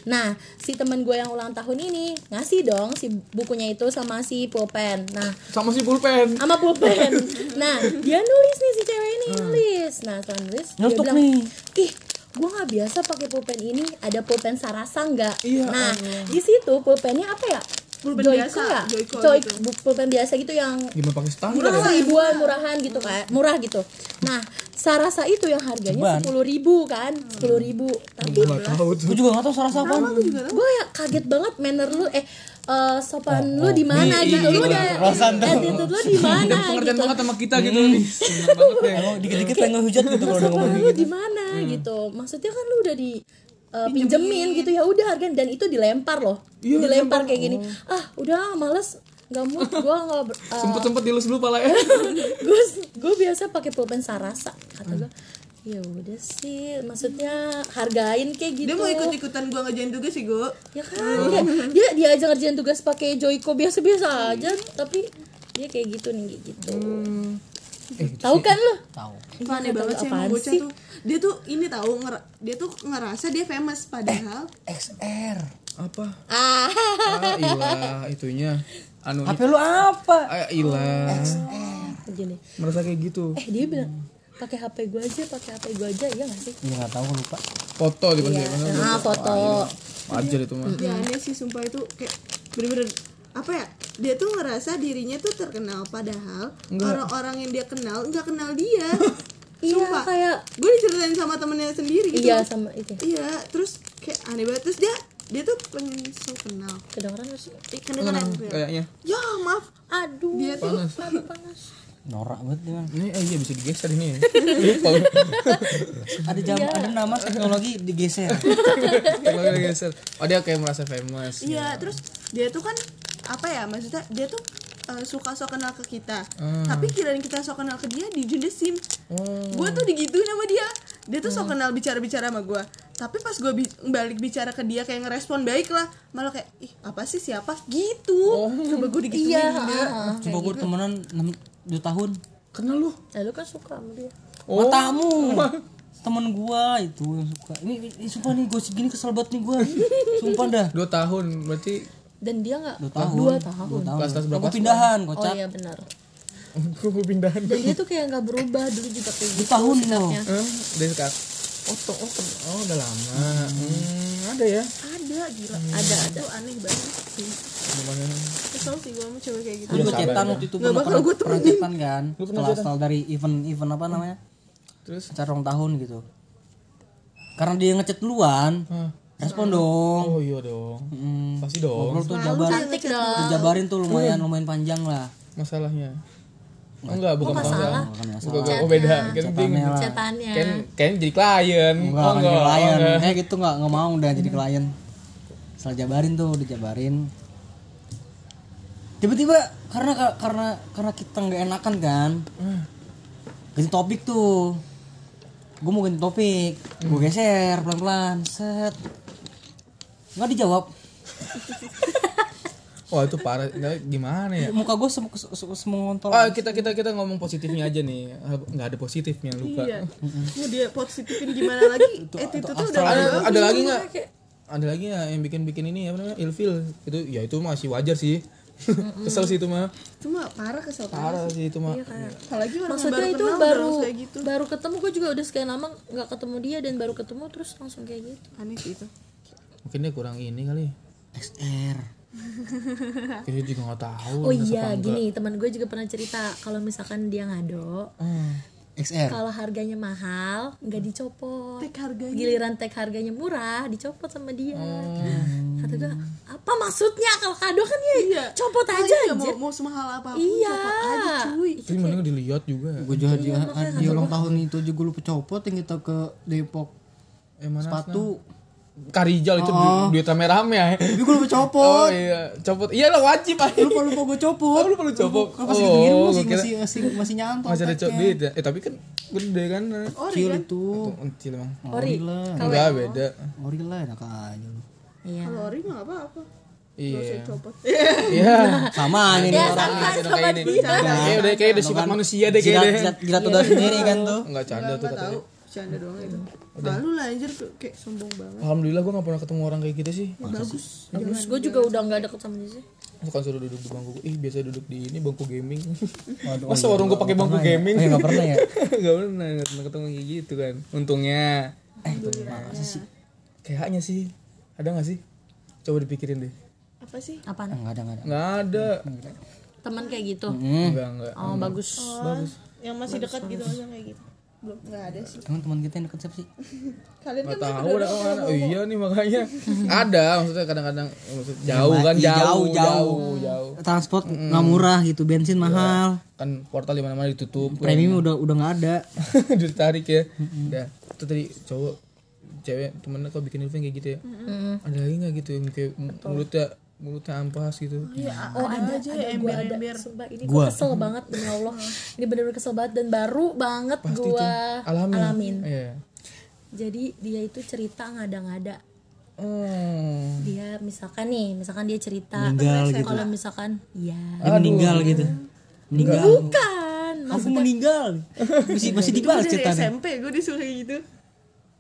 Nah si temen gue yang ulang tahun ini ngasih dong si bukunya itu sama si pulpen. Nah Sama si pulpen. sama pulpen. Nah dia nulis nih si cewek ini nulis. Nah setelah nulis dia bilang, nih. ih gue nggak biasa pakai pulpen ini. Ada pulpen sarasa nggak? Iya, Nah di situ pulpennya apa ya? Pulpen Joyko biasa, ya Joyko Joy, gitu. pulpen biasa gitu yang gimana pakai standar murah ya? ribuan murahan gitu kan murah gitu. Nah sarasa itu yang harganya sepuluh ribu kan sepuluh ribu. Tapi nggak tahu gue juga gak tau salah siapa gue ya kaget banget manner lu. Eh eh, sopan lu di mana? Nih, gitu. lu ini, udah attitude lu di mana pengertian gitu. banget sama kita gitu nih seneng banget deh emang dikit-dikit pengen ngehujat gitu kalau udah ngomong lu gitu. di mana gitu. Maksudnya kan lu udah di eh, pinjemin. gitu. Ya udah harga dan itu dilempar loh. Dilempar kayak gini. Ah udah males. Nggak mood. Gue nggak eh, sempet sempet dilus dulu pala ya. Gue gue biasa pakai pulpen sarasa kata gue ya udah sih maksudnya hargain kayak gitu Dia mau ikut-ikutan gua ngerjain tugas sih, Go. ya kan dia dia dia aja ngerjain tugas pakai Joyko biasa-biasa aja tapi dia kayak gitu nih kayak gitu. Tahu kan lo tahu. Itu aneh banget sih emang bocah tuh. Dia tuh ini tahu nger- dia tuh ngerasa dia famous padahal. XR apa? Ah. Ah ilah itunya. Anu HP lu apa? Ah, ilah gini. Merasa kayak gitu. Eh dia bilang pakai HP gue aja pakai HP gue aja iya gak sih? Ya gak tahu gue lupa. Foto di pas mana nah foto. Wajar itu mah. Dia aneh sih sumpah itu kayak bener-bener apa ya dia tuh ngerasa dirinya tuh terkenal padahal orang-orang yang dia kenal nggak kenal dia. Iya Sumpah. kayak gue diceritain sama temennya sendiri gitu iya sama itu. Iya terus kayak aneh banget. Terus dia dia tuh pengen so kenal. Kedengeran sih? Eh, kedengeran. Kayaknya. Ya maaf. Aduh dia tuh panas panas panas norak banget dia man. ini eh, iya bisa digeser ini. Ada jam ada nama teknologi digeser. Teknologi digeser. Oh dia kayak merasa famous. Iya terus dia tuh kan apa ya maksudnya dia tuh eh, suka sok kenal ke kita. Tapi kirain kita sok kenal ke dia di jundesim oh. Gue tuh digituin sama dia. Dia tuh sok kenal bicara-bicara sama gue tapi pas gue bi- balik bicara ke dia kayak ngerespon baik lah. Malah kayak ih apa sih siapa? Gitu. Coba gue digituin iya. dia. Coba gue temenan 6 tahun. Kenal lu? Nah, lu kan suka sama dia. Oh matamu. Temen gua itu yang suka. Ini, ini sumpah nih gosip gini kesel banget nih gua. Sumpah dah. Dua tahun berarti dan dia nggak dua tahun. Dua tahun. Dua tahun. Kelas-kelas berapa? Gua pindahan oh kocak iya benar. Gue mau pindahan. Dan dia tuh kayak nggak berubah. Dulu juga kayak dua gitu tahun loh. Sikapnya. Eh, dari sekarang oh oh, oh udah lama. Hmm, ada ya? Ada gila. Ada ada. Itu aneh banget sih kesel sih gue sama cewek kayak gitu. Lu gue cetan ya. waktu itu Nggak pernah, bakal pernah, cetan kan? Setelah setelah dari event event apa namanya? Terus? Acara ulang tahun gitu. Karena dia ngechat duluan Hah. respon dong. Oh iya dong. Mm, pasti dong. Ngobrol tuh jabar. cantik dong. Dijabarin tuh lumayan lumayan panjang lah. Masalahnya. Oh, enggak bukan masalah. masalah bukan masalah. Bukan oh beda. Kan kan kan jadi klien. Enggak oh kan jadi klien. Enggak. kayak gitu enggak enggak mau udah jadi klien. Setelah jabarin tuh dijabarin tiba-tiba karena karena karena kita nggak enakan kan ganti topik tuh gue mau ganti topik gue geser pelan-pelan set nggak dijawab wah itu parah Nggak, gimana ya muka gue sem sem semengontol Ah, kita kita kita ngomong positifnya aja nih. Nggak ada positifnya lupa. iya mau dia positifin gimana lagi eh itu tuh udah Ada, bagus. ada lagi nggak? Ada lagi nggak yang bikin bikin ini apa namanya ilfil? Itu ya itu masih wajar sih. Kesel sih itu mah. cuma parah kesel parah Parah sih itu mah. apalagi orang maksudnya yang itu kenal baru kayak gitu baru ketemu gue juga udah sekian lama nggak ketemu dia dan baru ketemu terus langsung kayak gitu aneh sih itu Mungkin dia kurang ini kali. XR Kayaknya juga nggak tahu. oh iya gini teman gue juga pernah cerita kalau misalkan dia ngado Hmm. XR kalau harganya mahal nggak dicopot tek harganya giliran tag harganya murah dicopot sama dia Hmm. kata gue apa maksudnya kalau kado kan ya Iya. copot Oh aja iya, anjir mau, mau semahal apa pun Iya. copot aja cuy Tapi mending dilihat juga. gue juga di, di ulang tahun itu juga lupa copot yang kita ke Depok Eh mana? sepatu Karijal itu du- duit rame-rame ya. tapi gue lupa Oh copot iya, copot. Iya lah wajib aja. lupa lupa gue copot Oh, lupa lu copot. Kan pas gitu gini Oh, masih, gua kira- masih masih masih nyantol Masih ada copot duit ya. Eh tapi kan gede kan. kecil itu Kecil emang. ori lah Enggak beda. ori lah enak aja lu iya kalau ori mah apa apa Iya. copot Iya. sama ini Ya, orang sama, sama kayak ini. Kayak udah kayak udah sifat manusia deh kayak jilat deh. jilat udah sendiri kan tuh Enggak canda tuh katanya. Canda doang itu lalu lah anjir kayak sombong banget Alhamdulillah gue gak pernah ketemu orang kayak gitu sih. bagus terus gue juga udah nggak deket sama dia sih Bukan suruh duduk di bangku. Ih biasa duduk di ini bangku gaming. Masa warung gue pakai bangku gaming? nggak pernah ya Gak pernah, gak pernah ketemu kayak gitu kan. Untungnya. eh masa sih Kayaknya sih. Ada gak sih? Coba dipikirin deh. apa sih Apaan? Enggak ada enggak ada. nggak ada Teman kayak gitu. enggak enggak Oh, bagus. oh, yang masih dekat gitu aja kayak gitu belum nggak ada sih. Teman-teman kita yang deket siapa sih? kalian nggak kan tahu ada ke mana? oh iya nih makanya. Ada maksudnya kadang-kadang maksud jauh kan Iya, jauh jauh, jauh. jauh Transport nggak murah gitu, bensin mahal. kan portal di mana-mana ditutup Premium udah udah nggak ada. ditarik ya. Udah itu tadi cowok cewek temennya kok bikin event kayak gitu ya? Ada lagi nggak gitu yang kayak mulutnya mulutnya ampas gitu Oh ada, aja ada gua ada. Sumpah ini gua kesel banget demi Allah. Ini bener-bener kesel banget dan baru banget gua alami alamin. iya Jadi dia itu cerita ngada-ngada. oh Dia misalkan nih, misalkan dia cerita Meninggal gitu. kalau misalkan ya Dia meninggal gitu. Meninggal. bukan Aku meninggal. Masih masih dibahas ceritanya. SMP gue disuruh kayak gitu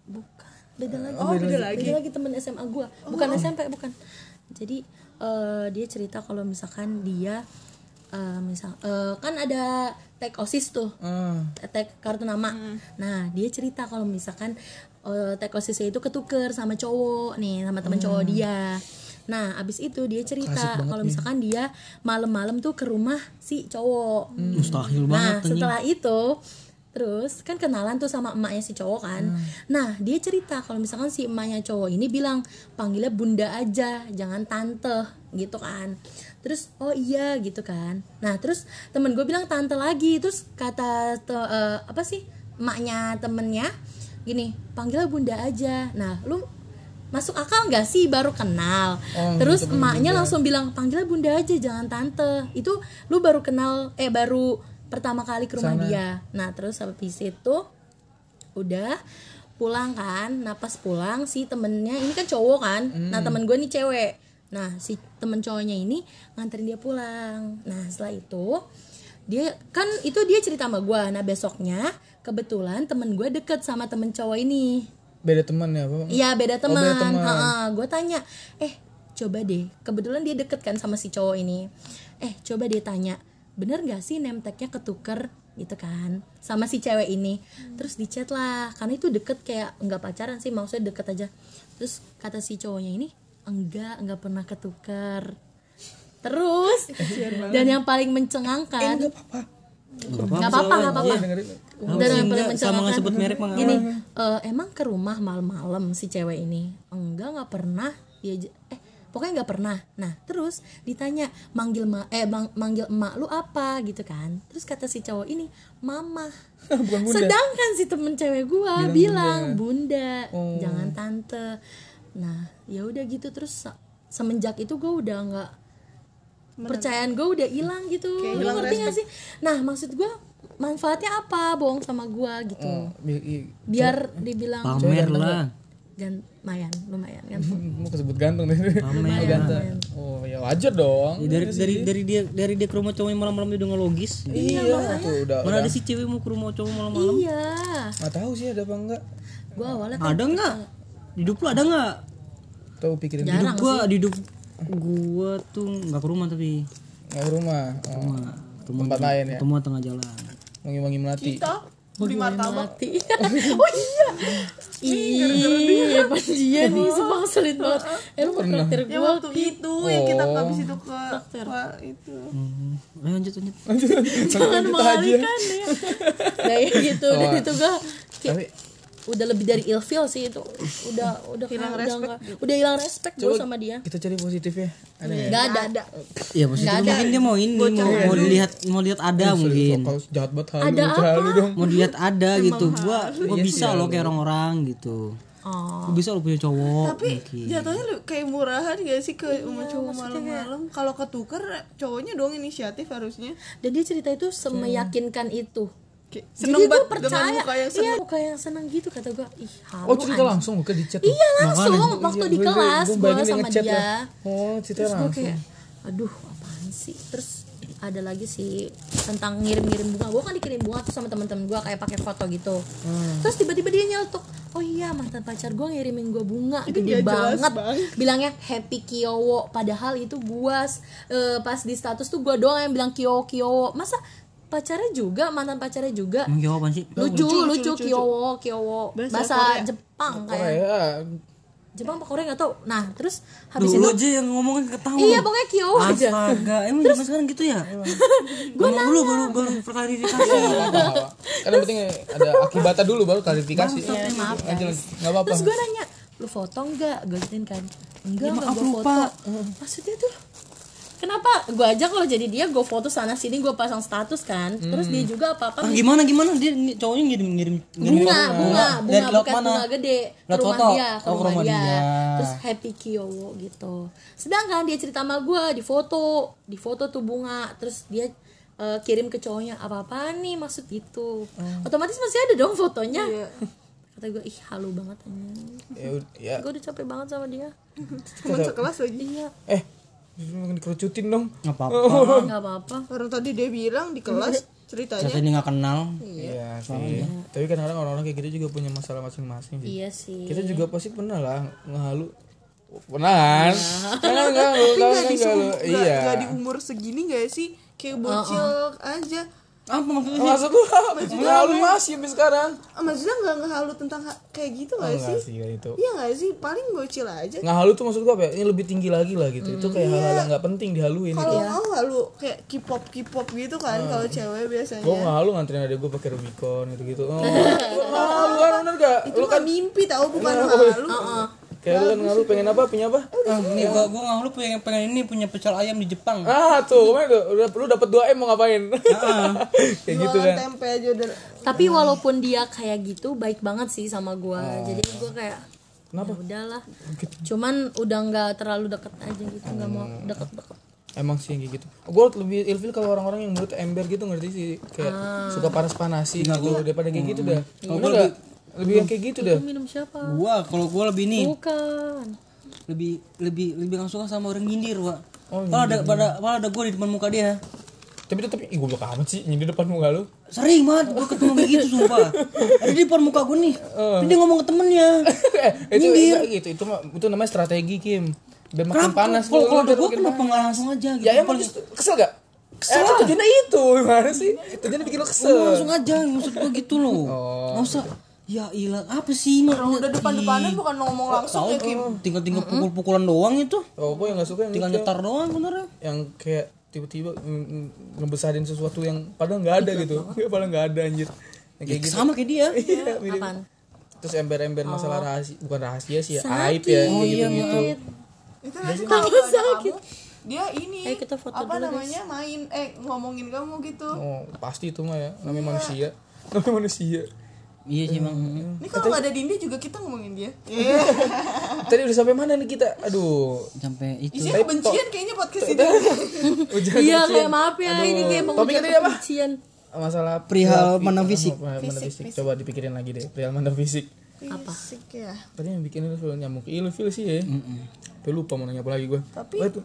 bukan beda lagi Oh, beda lagi. beda lagi temen SMA gua bukan SMP bukan jadi eh, dia cerita kalau misalkan dia eh, misal eh, kan ada tag osis tuh. Ah tag kartu nama. Nah dia cerita kalau misalkan eh, tag osisnya itu ketuker sama cowok nih sama temen cowok dia. Nah abis itu dia cerita kalau misalkan dia malam-malam tuh ke rumah si cowok. Mustahil Nah banget setelah itu Terus kan kenalan tuh sama emaknya si cowok kan. Nah dia cerita kalau misalkan si emaknya cowok ini bilang Panggilnya bunda aja jangan tante gitu kan. Terus oh iya gitu kan. Nah terus temen gue bilang tante lagi. Terus kata te- eh, apa sih emaknya temennya Gini panggilnya bunda aja. Nah lu masuk akal nggak sih? Baru kenal. Oh, terus emaknya langsung bilang panggilnya bunda aja jangan tante. Itu lu baru kenal eh baru pertama kali ke rumah dia. Nah terus habis itu udah pulang kan. Nah pas pulang si temennya ini kan cowok kan. Nah temen gue nih cewek. Nah si temen cowoknya ini nganterin dia pulang. Nah setelah itu dia kan itu dia cerita sama gue nah besoknya kebetulan temen gue deket sama temen cowok ini. Beda teman ya Iya beda teman. teman. gue tanya, eh coba deh. Kebetulan dia deket kan sama si cowok ini. Eh coba dia tanya, bener gak sih name tagnya ketuker gitu kan sama si cewek ini. Terus dicat lah, karena itu deket kayak nggak pacaran sih, maksudnya deket aja. Terus kata si cowoknya ini, enggak, enggak pernah ketuker. Terus dan yang paling mencengangkan, nggak apa-apa, nggak apa-apa. dengerin Dan yang paling enggak, sama mencengangkan Gini, eh, emang ke rumah malam-malam si cewek ini? Enggak, nggak pernah. Dia eh pokoknya nggak pernah. Nah, terus ditanya manggil ma eh bang, manggil emak lu apa? Gitu kan. Terus kata si cowok ini, "Mama." Sedangkan si temen cewek gua bilang, "Bunda, jangan tante." Nah, ya udah gitu. Terus se- semenjak itu gua udah nggak percayaan gue udah hilang gitu. Lu ngerti gak sih? Nah maksud gue manfaatnya apa? Bohong sama gue gitu. Oh, biar dibilang Pamer lah. dan lumayan lumayan kan mau kesebut ganteng deh. Pamer. ganteng oh ya wajar dong. Ya, dari dari dari dia dari dia ke rumah cowoknya malam-malam udah nggak logis. iya tuh udah Mana ada sih cewek mau ke rumah cowok malam-malam? iya. Nggak tahu sih ada apa enggak gue awalnya kan Ada nggak? Di hidup lu ada nggak? tahu pikirin Di hidup gua, di hidup gua tuh nggak ke rumah tapi. Nggak ke rumah. Oh, rumah tempat lain ya? ketemu tengah jalan. wangi-wangi melati. Kita beli martabak. mati oh iya. Iya pas dia. nih sumpah ngeselin banget. Eh lu traktir ya waktu itu yang kita habis itu ke Wah, itu. Hmm. Ayo lanjut lanjut. jangan mengalihkan ya kayak gitu Oh. dan itu gue tapi udah lebih dari ilfeel sih itu. Udah udah Hilang udah respect nggak- udah hilang respect gue sama dia. kita cari positif ya ada nggak? Ya? nggak ada. Ada. Iya maksudnya mungkin dia mau ini mau mau dilihat mau lihat ada mungkin. jahat banget halu Ada halu dong. Mau dilihat ada gitu. Gua gua bisa loh kayak orang-orang gitu. oh. Gua bisa lo punya cowok tapi mungkin. jatuhnya lu kayak murahan gak sih ke rumah cowok malam-malam? Kalau ketuker cowoknya dong inisiatif harusnya. Dan dia cerita itu semeyakinkan itu Kayak jadi seneng gue banget dengan percaya. muka yang iya muka yang seneng gitu kata gue ih halu oh cerita anjing. langsung bukan di chat tuh. iya langsung waktu Iya, di kelas gua gue sama dia. lah. oh cerita terus gue langsung. kayak aduh apaan sih? Terus ada lagi sih tentang ngirim-ngirim bunga. Gue kan dikirim bunga tuh sama teman-teman gue kayak pakai foto gitu. Hmm. terus tiba-tiba dia nyeletuk oh iya mantan pacar gue ngirimin gue bunga. Gede banget. banget. bilangnya happy kiowo padahal itu gue pas di status tuh gue doang yang bilang kiowo kiowo masa pacarnya juga mantan pacarnya juga. Emang jawaban sih. lucu lucu, kiowo kiowo bahasa, Jepang kayak. Korea. Jepang apa Korea nggak tahu. Nah terus habis Dulu itu aja yang ngomongin ketahuan. iya pokoknya Kyo aja. Astaga, emang zaman sekarang gitu ya? Gue dulu baru baru klarifikasi. kan yang penting ada akibatnya dulu baru klarifikasi. Eh, maaf lanjut. nggak apa-apa. Terus gue nanya lu foto nggak? Gue kan. Enggak Ya, enggak maaf, gue lupa. foto. Maksudnya tuh kenapa gue aja kalau jadi dia gue foto sana sini gue pasang status kan terus dia juga apa apa Ah, gimana gimana dia cowoknya ngirim ngirim ngirim bunga foto. bunga bunga laut bukan mana? bunga gede ke rumah foto. dia ke Oh, rumah, rumah dia. dia. terus happy Kyowo gitu sedangkan dia cerita sama gue di foto di foto tuh bunga terus dia eh, kirim ke cowoknya apa apa nih maksud gitu otomatis masih ada dong fotonya Iya. kata gue ih halu banget anjing ya, ya gue udah capek banget sama dia Teman sekelas lagi. iya eh dikerucutin dong. Nggak apa-apa. nggak apa-apa. Orang tadi dia bilang di kelas ceritanya. Saya ini nggak kenal. iya. Sih. Tapi kadang-kadang orang-orang kayak gitu juga punya masalah masing-masing sih. Iya sih. Kita juga pasti pernah lah ngehalu. Pernah kan? Kan ngehalu tapi kan nggak nggak- iya. nggak di umur segini gak sih? Kayak bocil aja Apa maksudnya? maksud lu ngehalu masih sampai sekarang. Ah, maksudnya nggak ngehalu tentang ha- kayak gitu oh, gak enggak sih? sih kayak itu iya gak sih? Paling bocil aja. Ngehalu tuh maksud gua apa ya? Ini lebih tinggi lagi lah gitu. Itu kayak hal-hal yang nggak penting dihaluin kalau gitu. mau halu kayak K-pop K-pop gitu kan kalau cewek biasanya. Gua ngehalu nganterin adek gua pakai Rubicon gitu gitu oh ngehalu kan bener gak itu lu kan mimpi tahu bukan Iya. halu kayak lu kan pengen apa? Punya apa? Ah, nih gua gua lu pengen pengen ini punya pecel ayam di Jepang. ah tuh kemarin tuh udah lu dapat 2 m mau ngapain? Kayak gitu kan tempe aja udah. Tapi walaupun dia kayak gitu baik banget sih sama gua. Jadi gua kayak Kenapa? ya udahlah. Cuman udah nggak terlalu deket aja gitu nggak mau deket-deket Emang sih kayak gitu. Gue lebih ilfil kalau orang-orang yang mulut ember gitu ngerti sih? Kayak suka panas-panasin gitu daripada kayak gitu dah. Bener gak? Lebih yang kayak gitu dah. Lu minum siapa Gua kalau gua lebih nih bukan lebih lebih lebih nggak suka sama orang nyindir, Wak. Oh, Kalau ada pada kalau ada gua di depan muka dia. Tapi tetep ih goblok amat sih nyindir depan muka lu. Sering banget gua ketemu kayak gitu sumpah. Ada di depan muka gua nih. Tapi dia ngomong ke temennya. eh, itu enggak gitu. Itu mah itu namanya strategi Kim. Biar makin panas Kalau kalau ada gua kenapa nggak langsung aja gitu. Ya emang justru- kesel gak? Kesel. Eh, tujuannya itu gimana sih? Tujuannya bikin lu kesel. Langsung aja maksud gua gitu loh. Nggak usah Ya ilah, apa sih mak? udah depan-depanan bukan ngomong langsung ya Kim? Tinggal-tinggal pukul-pukulan doang itu. Oh, gue yang gak suka yang Tinggal gitu. nyetar doang bener yang kayak tiba-tiba ngebesarin sesuatu yang padahal nggak ada gitu. Padahal nggak ada anjir. Yang kayak gitu. Sama kayak dia. Iya, mirip. apaan terus ember-ember masalah rahasia bukan rahasia sih ya aib ya kayak gitu gitu itu nanti kalau sakit. kamu dia ini Ayo kita foto apa dulu, namanya main eh ngomongin kamu gitu. Oh pasti itu mah ya namanya manusia. Namanya manusia Iya sih bang. ini kalau nggak ada Dinda juga kita ngomongin dia. Tadi udah sampai mana nih kita? Aduh. Sampai itu. isinya kebencian kayaknya podcast ini. Ujian iya kayak maaf ya ini kayak mau topiknya tadi apa? kebencian. Masalah Perihal fi- mandang fisik. oh, mandang fisik. coba dipikirin lagi deh perihal mandang fisik. Apa? Fisik ya. Tadi yang bikin ilfil nyamuk ilfil sih ya. Tapi lupa mau nanya apa lagi gue tapi itu?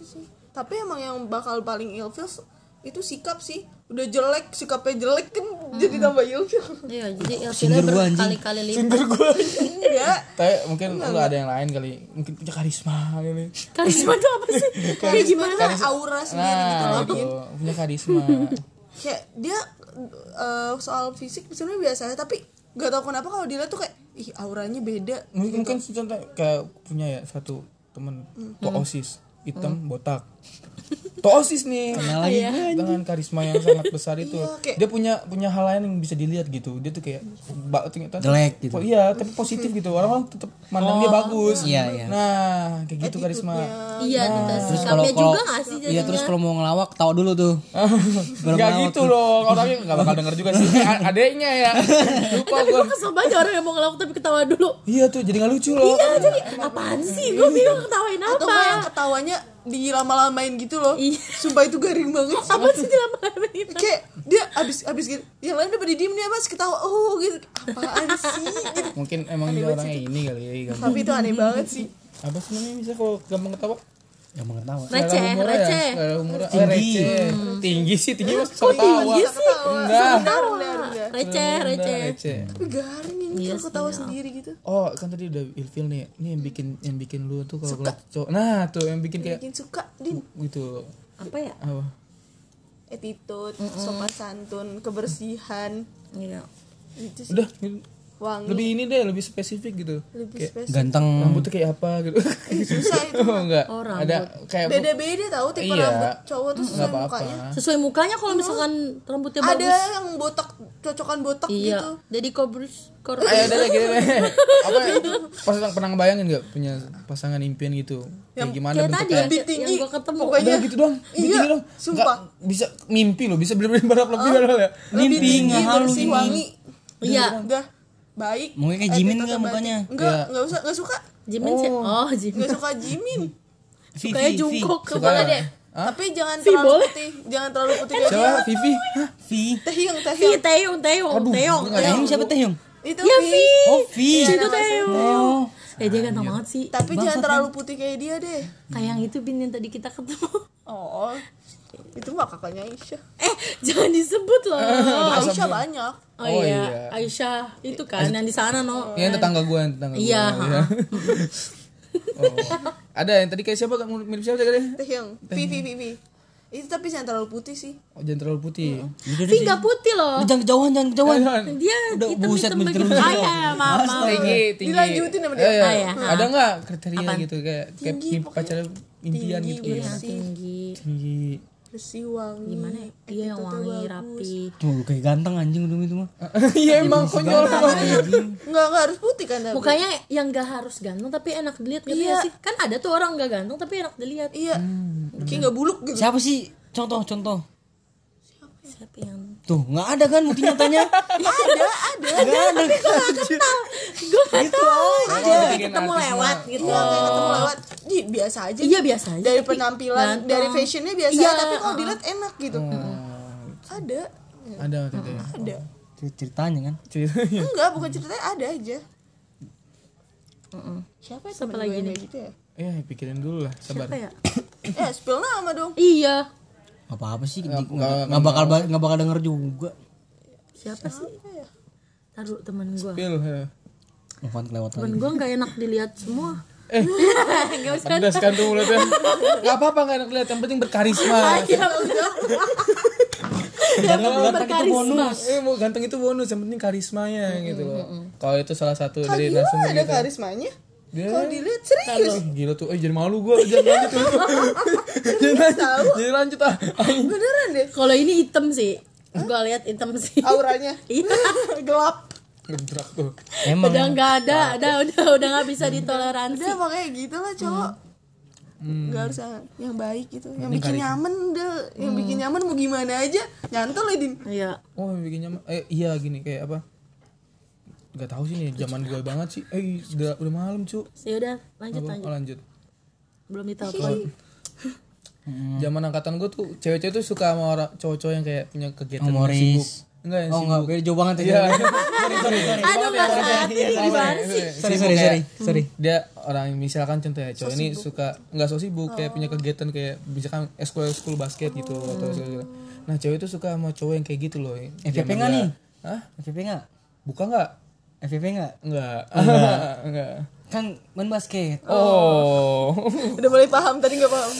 sih. Tapi emang yang bakal paling ilfil itu sikap sih. Udah jelek sikapnya jelek kan jadi tambah ilfil. Iya jadi ilfilnya berkali-kali lipat. Sindir gue enggak Tapi mungkin lu ada yang lain kali. Mungkin punya karisma kali. karisma itu apa sih? Kayak gimana? aura sendiri gitu Nah, loh. itu punya karisma. kayak dia eh, soal fisik sebenarnya biasa aja tapi gak tau kenapa kalau dilihat tuh kayak ih auranya beda mungkin mungkin contoh kayak punya ya satu temen toosis hitam botak toosis nih. Dengan karisma yang sangat besar itu. Iya, kayak- dia punya punya hal lain yang bisa dilihat gitu. Dia tuh kayak ba- ternyata Jelek gitu. Oh, iya tapi positif gitu. Orang-orang tetap mandang dia bagus. Iya, iya. nah kayak gitu karisma. Iya kita Terus kalau kalau juga gak sih iya terus kalau mau ngelawak tawa dulu tuh. Nggak gitu loh orangnya nggak bakal denger juga sih. Adeknya ya. Lupa gue kesel banget orang yang mau ngelawak tapi ketawa dulu. Iya tuh jadi nggak lucu loh. Iya jadi apaan sih? Gue bingung ketawain atau nggak yang apa ketawanya dilama-lamain gitu loh Iya. sumpah itu garing banget sih. apa sih dilama itu kayak dia abis abis gitu yang lain udah pada diem dia mas ketawa oh gitu apaan sih gitu. mungkin emang dia orangnya ini kali ya gampang. tapi itu aneh banget sih apa sih namanya bisa kalau gampang ketawa Ya mau ketawa. receh humornya receh. ya? Humornya. Oh, receh. tinggi sih tinggi mas. Ketawa bisa ketawa enggak. Receh receh. receh. Tapi garing ini Iya kalau ketawa sendiri gitu. Oh kan tadi udah ilfil nih. Ini yang bikin yang bikin lu tuh kalau ngeliat cowok. Nah tuh yang bikin kayak bikin suka din. Gitu. Apa ya? Apa? Attitude sopan santun kebersihan. Iya. Itu sih. Udah gitu. Wangi lebih ini deh lebih spesifik gitu lebih kayak spesifik Ganteng. rambutnya kayak apa gitu susah itu oh enggak Oh, rambut. ada kayak beda-beda tahu tipe Iya. rambut cowok tuh sesuai apa-apa mukanya sesuai mukanya kalau misalkan rambutnya ada bagus yang botak cocokan botak iya gitu jadi kobrus kor Ayo ada lagi. Apa ya? Pas pernah ngebayangin nggak punya pasangan impian gitu? Kayak gimana kayak tadi bentuknya? lebih yang tinggi gua ketemu. pokoknya Udah gitu doang. Lebih Iya, tinggi doang. sumpah. Nggak, bisa mimpi loh, bisa bener-bener berharap lebih padahal ya. lebih Mimpi, tinggi bersih wangi iya udah baik Mungkin kayak Eh, Jimin nggak mukanya? enggak Iya. enggak usah enggak suka Jimin sih oh Jimin enggak suka Jimin kayak Jungkook Suka nggak? deh Hah? tapi jangan terlalu boleh? putih jangan terlalu putih kayak Siapa? dia Vivi? Hah? Vi. Taehyung Vi Taehyung Taeyong Taeyong Aduh, nggak Taeyong siapa Taeyong? itu ya Vi. Oh, Vi. Iya, itu Taeyong Oh. eh dia ganteng banget sih tapi jangan terlalu putih kayak dia deh kayak yang itu bin yang tadi kita ketemu oh itu mah kakaknya Aisyah eh jangan disebut loh Aisyah banyak oh, Oh, iya. iya. Aisyah itu kan yang di sana no Yang tetangga gue, yang tetangga gue. Iya, ha. Oh. Ada yang tadi kayak siapa? Mirip siapa tadi? Taehyung Vi Vi Vi Vi itu tapi jangan terlalu putih sih Oh, jangan terlalu putih. Vi nggak putih loh Jangan kejauhan, jangan kejauhan. Jangan. dia Udah, hitam buset, hitam menjerumus. begitu ah iya, maaf maaf Tinggi, tinggi. Dilanjutin sama dia. Eh. Ah, iya. Ada nggak kriteria gitu kayak kayak pacar impian Tinggi, gitu? bersih. tinggi Tinggi. Bersih wangi gimana ya? dia yang attitude-nya wangi bagus. rapi Cuma lu kayak ganteng anjing udah itu mah. Iya emang konyol banget. nggak nggak harus putih kan tapi mukanya yang gak harus ganteng tapi enak dilihat gitu Iya. ya sih kan ada tuh orang gak ganteng tapi enak dilihat iya kayak nggak buluk gitu Siapa sih? Contoh, contoh. siapa yang Tuh, nggak ada kan bukti nyatanya? ada ada Nggak ada. gue gak Gitu tahu aja. bikin ketemu lewat gitu Iya, kayak ketemu lewat Ih, biasa aja iya biasa aja dari tapi penampilan ganteng. dari fashionnya biasa Iya, tapi kalau dilihat enak gitu ada Ada waktu itu ya. ada Ceritanya kan. Ceritanya. enggak bukan ceritanya ada aja Mm-mm. siapa ya Siapa lagi gue yang nih? kayak gitu ya Eh, pikirin dulu lah, sabar. siapa ya eh spill nama dong iya Apa apa sih? Nggak- Nggak nggak- nggak bakal nggak bakal denger juga. siapa sih ya? taruh temen gue Pil. ya. Temen lagi. gue gak enak dilihat semua Eh, Gak usah pedas kan tuh mulutnya. Gak apa-apa gak enak lihat, yang penting berkarisma. Iya, udah. Ganteng ganteng itu bonus. Eh, mau ganteng itu bonus, yang penting karismanya gitu loh. Kalau itu salah satu Kak dari Gila langsung ada gitu. karismanya Dia kalau dilihat serius? Eh, gila tuh, eh jadi malu gue, jangan lanjut tuh. jangan lanjut, jangan lanjut ah. beneran deh. Kalau ini hitam sih. Gue lihat hitam sih. Auranya? Iya. gelap. Gedrak tuh. Emang. udah nggak ada udah udah udah nggak bisa ditoleransi. Udah makanya gitu lah cowok nggak harus yang, yang baik gitu. Yang bikin nyaman udah yang bikin nyaman mau gimana aja? Nyantol ya din. Iya. Oh, yang bikin nyaman. Eh, iya gini kayak apa? Gak tahu sih nih, zaman gue banget sih. Eh, udah udah malam, cu. ya udah lanjut Apa? lanjut Oh, lanjut. belum ditelepon Zaman angkatan gue tuh cewek-cewek tuh suka sama orang cowok-cowok yang kayak punya kegiatan yang Humoris. sibuk. Enggak yang Oh sibuk. enggak, jauh banget Iya. sorry sorry sorry. aduh nggak gimana sih Sorry sorry sorry. Sorry. Dia orang misalkan contoh ya cowok ini suka nggak so sibuk kayak punya kegiatan kayak misalkan eskul eskul basket gitu atau segala. Nah cewek itu suka sama cowok yang kayak gitu loh. FVP nggak nih? Hah? FVP enggak? Buka nggak? FVP enggak? Enggak. Enggak. Kan main basket. Oh. udah mulai paham tadi nggak paham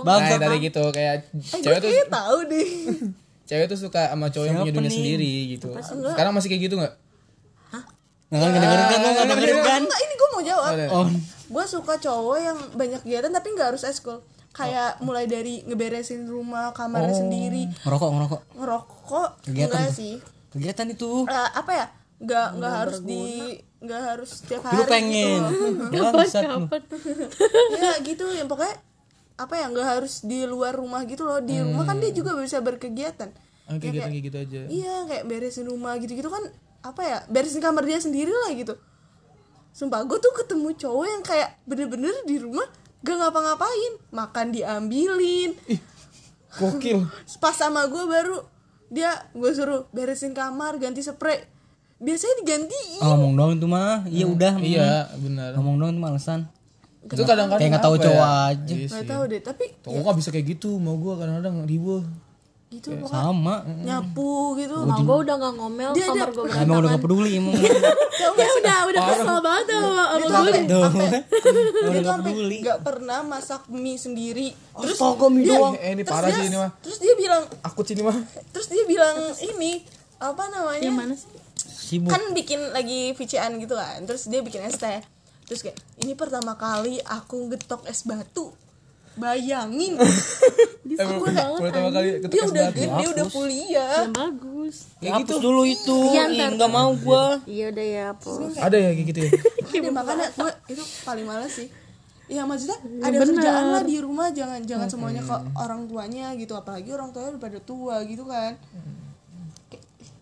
Bang, Nah, dari gitu kayak cewek tuh tahu deh cewek tuh suka sama cowok yang punya dunia sendiri gitu. Sekarang masih kayak gitu nggak? Kan nggak dengerin kan lo nggak dengerin kan? ini gue mau jawab Oh, gue suka cowok yang banyak kegiatan tapi nggak harus eskul kayak mulai dari ngeberesin rumah kamarnya sendiri ngerokok ngerokok. ngerokok Kegiatan enggak tuh. sih Kegiatan itu. Eh, apa ya nggak nggak harus di nggak harus setiap hari Lu pengen. gitu. Bangsat lu. ya gitu yang pokoknya apa ya nggak harus di luar rumah gitu loh di rumah kan dia juga bisa berkegiatan Ah, kegiatan kayak gitu aja. iya kayak beresin rumah gitu gitu kan apa ya beresin kamar dia sendiri lah gitu sumpah gue tuh ketemu cowok yang kayak bener-bener di rumah gak ngapa-ngapain makan diambilin Gokil. pas sama gue baru dia gue suruh beresin kamar ganti spray biasanya digantiin Ah, ngomong doang itu mah. Iya udah. Iya, benar. Ngomong doang itu malesan. Itu kadang-kadang Kayak nggak tahu cowok ya? aja. Iya nggak sih. tahu deh tapi Cowok nggak bisa kayak gitu, mau gua kadang-kadang ribu. Gitu pokoknya Sama. nyapu gitu. Nah, gue udah gak ngomel Dia- kamar dia- gue Emang udah gak peduli emang. ya udah udah kesel banget sama sama itu gue dia tuh nggak sampai peduli. nggak pernah masak mie sendiri. Terus Astaga, mie dia- doang. Eh, ini parah dia- sih ini mah. terus dia bilang Akut sini mah. terus dia bilang ini apa namanya? Yang mana sih? Sibuk. kan bikin lagi VCN gitu kan. Terus dia bikin es teh. Terus kayak ini pertama kali aku ngetok es batu bayangin. Pertama kali ketuk dia udah gede dia udah kuliah. Yang bagus. Ya, hapus dulu itu. Ih, nggak mau gua. iya udah ya po ada ya kayak gitu ya? Ada makanya gue itu paling males sih. Iya maksudnya ada kerjaan lah di rumah jangan jangan semuanya ke orang tuanya gitu. Apalagi orang tuanya udah pada tua gitu kan.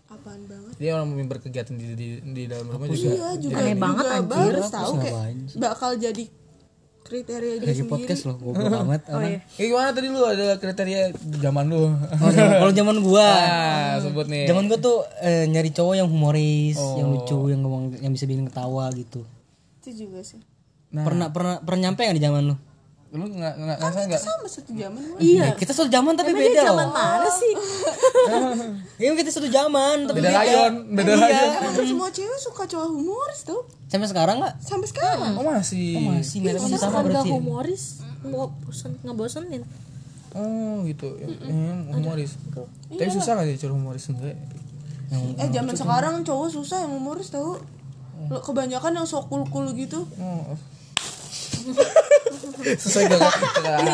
Apaan banget. Dia orang berkegiatan di, di, di dalam rumah juga iya juga. Aneh juga banget, anjir. baru tahu kayak bakal jadi kriteria dia Lagi sendiri. podcast loh, goblok amat. oh iya. Eh, gimana tadi lu? Ada kriteria zaman lu? Oh, Kalau zaman gua, ah sebut nih. Zaman gua tuh eh, nyari cowok yang humoris, yang lucu, yang ngomong yang bisa bikin ketawa gitu. itu juga sih. Pernah pernah pernah nyampe nggak di zaman lu? Lu nggak nggak nggak nggak? sama satu zaman gue Iya. Kita satu zaman tapi beda loh. zaman mana sih? Iya kita satu zaman tapi beda layon beda Iya. layon emang semua cewek suka cowok humoris tuh Sampai sekarang nggak? sampai sekarang. Oh masih. Masih. Mereka masih sama Masa nggak berarti. humoris? Mau bosan ngebosenin? Oh gitu. Humoris. Tapi susah nggak sih cowok humoris? Enggak. Eh zaman sekarang cowok susah yang humoris tau? Lo kebanyakan yang sok cool cool gitu susah gak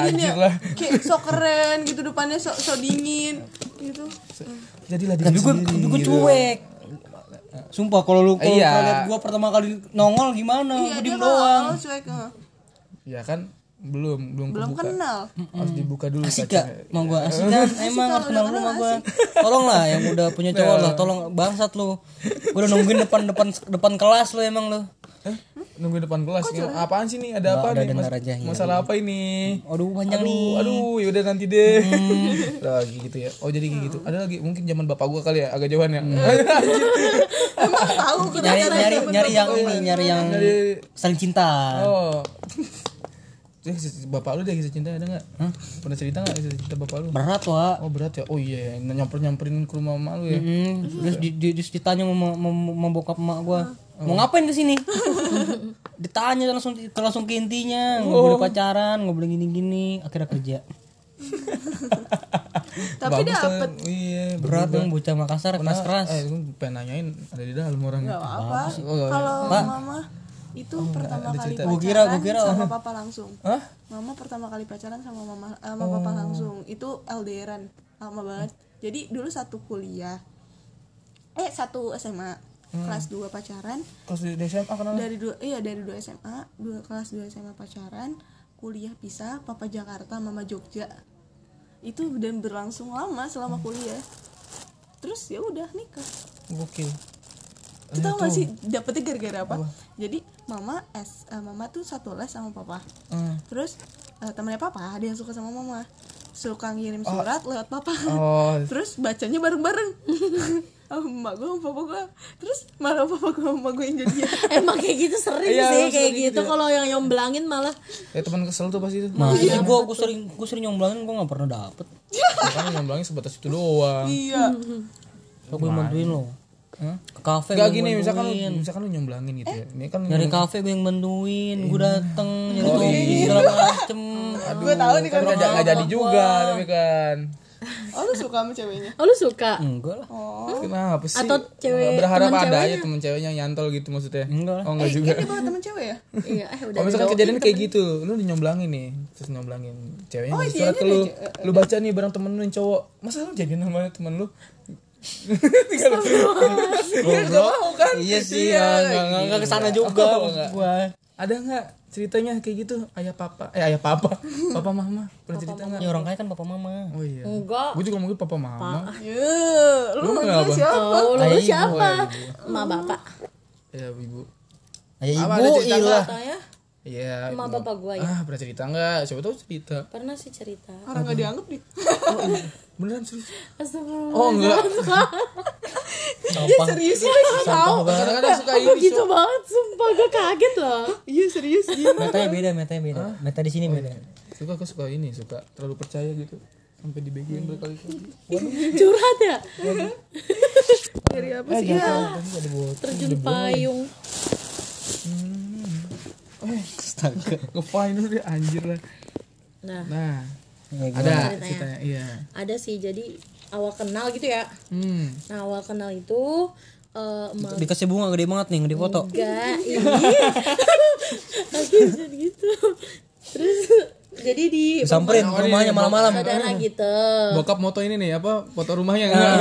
anjir lah kayak sok keren gitu depannya sok sok dingin gitu jadilah Tapi diri gue gue gitu. cuek. Sumpah kalau lu kalau Iya. liat gua pertama kali nongol gimana? iya diem kalau doang. cuek eh. ya kan belum belum belum kebuka. kenal harus dibuka dulu Asik gak? Mau gua asik kan? Emang harus kenal lu sama kenal gua. Tolong lah yang udah punya cowok lah, tolong bangsat lu. Gua udah nungguin depan depan depan kelas lu emang lu. Hah? nunggu depan kelas Ini apaan sih nih? Ada apa Udah nih? Mas- aja, iya. masalah apa ini? Aduh panjang aduh nih. aduh yaudah nanti deh. Lagi gitu ya. Oh jadi kayak gitu. Ada lagi? Mungkin zaman bapak gua kali ya agak jauhan ya. Emang tahu Nyari nyari nyari yang ini, nyari yang Nyari- saling cinta. oh. Eh, bapak lu deh kisah cinta ada nggak? Pernah cerita nggak kisah cinta bapak lu? Berat wah. oh berat ya? Oh iya nyamper nyamperin ke rumah mama lu ya? Hmm, terus di, di, terus ditanya mau bokap emak gua. Mau ngapain ke sini? ditanya langsung langsung ke intinya, nggak boleh pacaran, nggak boleh gini-gini, akhirnya kerja. tapi dapet. kan? iya Berat dong bocah Makassar keras-keras. eh gue pengen nanyain ada di dalam orangnya Gak apa Oh, kalau mama itu pertama kali pacaran Gua kira- gua kira- sama papa langsung. Hah? mama pertama kali pacaran sama mama eh, sama papa langsung. Itu LDRan lama banget. Jadi dulu satu kuliah. Eh satu SMA kelas 2 pacaran Kelas di SMA kenal dari dua iya dari dua SMA dua kelas 2 SMA pacaran kuliah pisah papa Jakarta mama Jogja itu dan berlangsung lama selama kuliah terus ya udah nikah gokil Lu tau gak sih dapetnya gara-gara apa? Jadi mama es eh, mama tuh satu les sama papa. Hmm. Terus eh, temennya papa ada yang suka sama mama. Suka ngirim surat lewat papa. oh Terus bacanya bareng-bareng. sama emak gue sama papa gue. Terus malah papa gue sama emak gue yang jadian. emang kayak gitu sering Iya, sih kayak sering gitu gitu ya. kalau yang nyomblangin malah ya teman kesel tuh pasti itu Masa sih gua gua sering gua sering nyomblangin gua nggak pernah dapet. makanya nyomblangnya sebatas itu doang iya. So, gue bantuin lo. Hah? Ke kafe Gak gini misalkan lu, misalkan lu nyomblangin gitu ya ini kan nyari kafe gue yang bantuin, gue dateng nyari topi segala macem. Gue tahu nih kan kan. gak, gak jadi juga tapi kan Oh lu suka sama ceweknya? oh lu suka? Enggak lah. kenapa sih? Atau cewek- berharap temen ada aja temen ceweknya yang nyantol gitu maksudnya? Enggak lah. oh enggak juga. Ini temen cewek ya? iya eh udah Kalau misalkan kejadian kayak gitu, lu nyomblangin nih, terus nyomblangin ceweknya ngasih surat ke lu, lu baca nih bareng temen lu yang cowok, masa lu jadian sama temen lu? Tinggal mau kan? Iya sih, enggak enggak enggak ke sana juga Oh, enggak. gua. Ada nggak ceritanya kayak gitu? Ayah papa, eh ayah papa, papa mama, pernah cerita nggak? Ya orang kaya kan papa mama. Oh iya. enggak Gue juga ngomongin papa mama. Ya, lu Lu manggil kenapa? siapa? oh lu Ayah ibu, siapa ayah ibu. emak bapak Ya ibu. Ayah Apa, ibu ada cerita ilah. Iya. ibu. bapak gua ya Ah pernah cerita nggak? Siapa tahu cerita. pernah sih cerita Orang gak dianggap nih. Beneran serius? Astagfirullah Oh enggak. Sampah. serius sih gak tau. Kadang-kadang suka ini. gitu banget sumpah gue kaget loh Iya serius dia. Metanya beda, metanya beda. Meta di sini beda. suka aku suka ini suka terlalu percaya gitu sampai dibegain berkali-kali curhat ya Dari apa sih? Ya. terjun payung Astaga. ngefain dulu deh anjir lah. Nah. Nah. Ya, ada Ceritanya. ceritanya iya. Ada sih jadi awal kenal gitu ya. Hmm. Nah awal kenal itu eh, emak Dikasih bunga gede banget nih, di foto. enggak ini lagi jangan gitu. Terus jadi di Samperin ke rumahnya malam-malam. saudara gitu Bokap moto ini nih apa foto rumahnya enggak?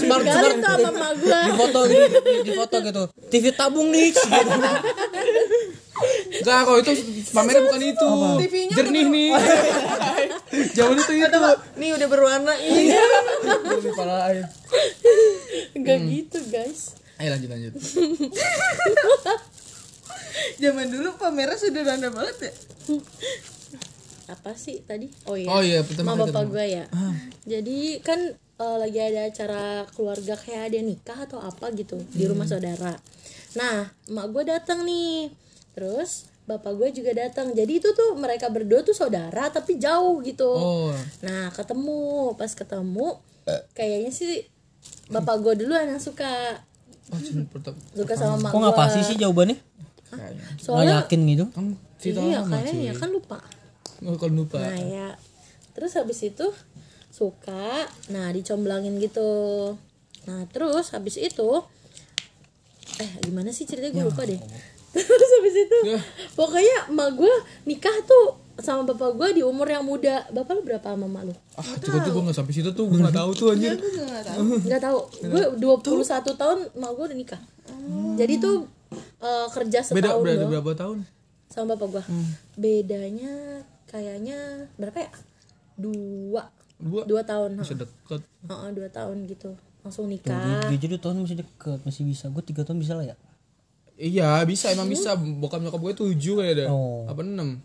smart sekali tuh sama emak gua Di foto gitu, di, di foto gitu. TV tabung nih. Enggak kok itu pamernya bukan itu. TV-nya Jernih nih. Jauh itu itu. nih udah berwarna ini parah aja. enggak gitu guys Ayo lanjut lanjut. zaman dulu pamernya sederhana banget ya? Apa sih tadi? Oh iya. Oh iya, sama bapak gue ya. Jadi kan eh, lagi ada acara keluarga kayak ada nikah atau apa gitu di rumah saudara. Nah emak gue datang nih. Terus bapak gue juga datang. Jadi itu tuh mereka berdua tuh saudara tapi jauh gitu. Oh. nah ketemu. Pas ketemu kayaknya sih bapak gue dulu yang suka. Oh, suka sama emak Kok nggak gue pasti sih jawabannya? Kayaknya. Nggak soalnya yakin gitu. Cerita iya lama kayaknya cuy. kan lupa Oh, kalau lupa. Nah ya Terus habis itu Suka Nah dicomblangin gitu Nah terus habis itu Eh gimana sih ceritanya gue lupa deh Terus habis itu Ya. Pokoknya emak gue nikah tuh sama bapak gue di umur yang muda Bapak lu berapa sama emak lu? Ah, itu tuh gue gak sampai situ tuh, gue gak tahu tuh anjir. gue nggak tahu Gak tahu Gue 21 tahun emak gue udah nikah Jadi tuh eh, kerja Beda setahun berapa, doang berapa tahun? sama bapak gua bedanya kayaknya berapa ya dua Dua. dua tahun Masih deket. Heeh, dua tahun gitu langsung nikah dia jadi tahun masih deket, masih bisa. Gue tiga tahun bisa lah ya. Iya, bisa emang bisa. Bokap nyokap gue tujuh kayak ada. Oh. Apa enam?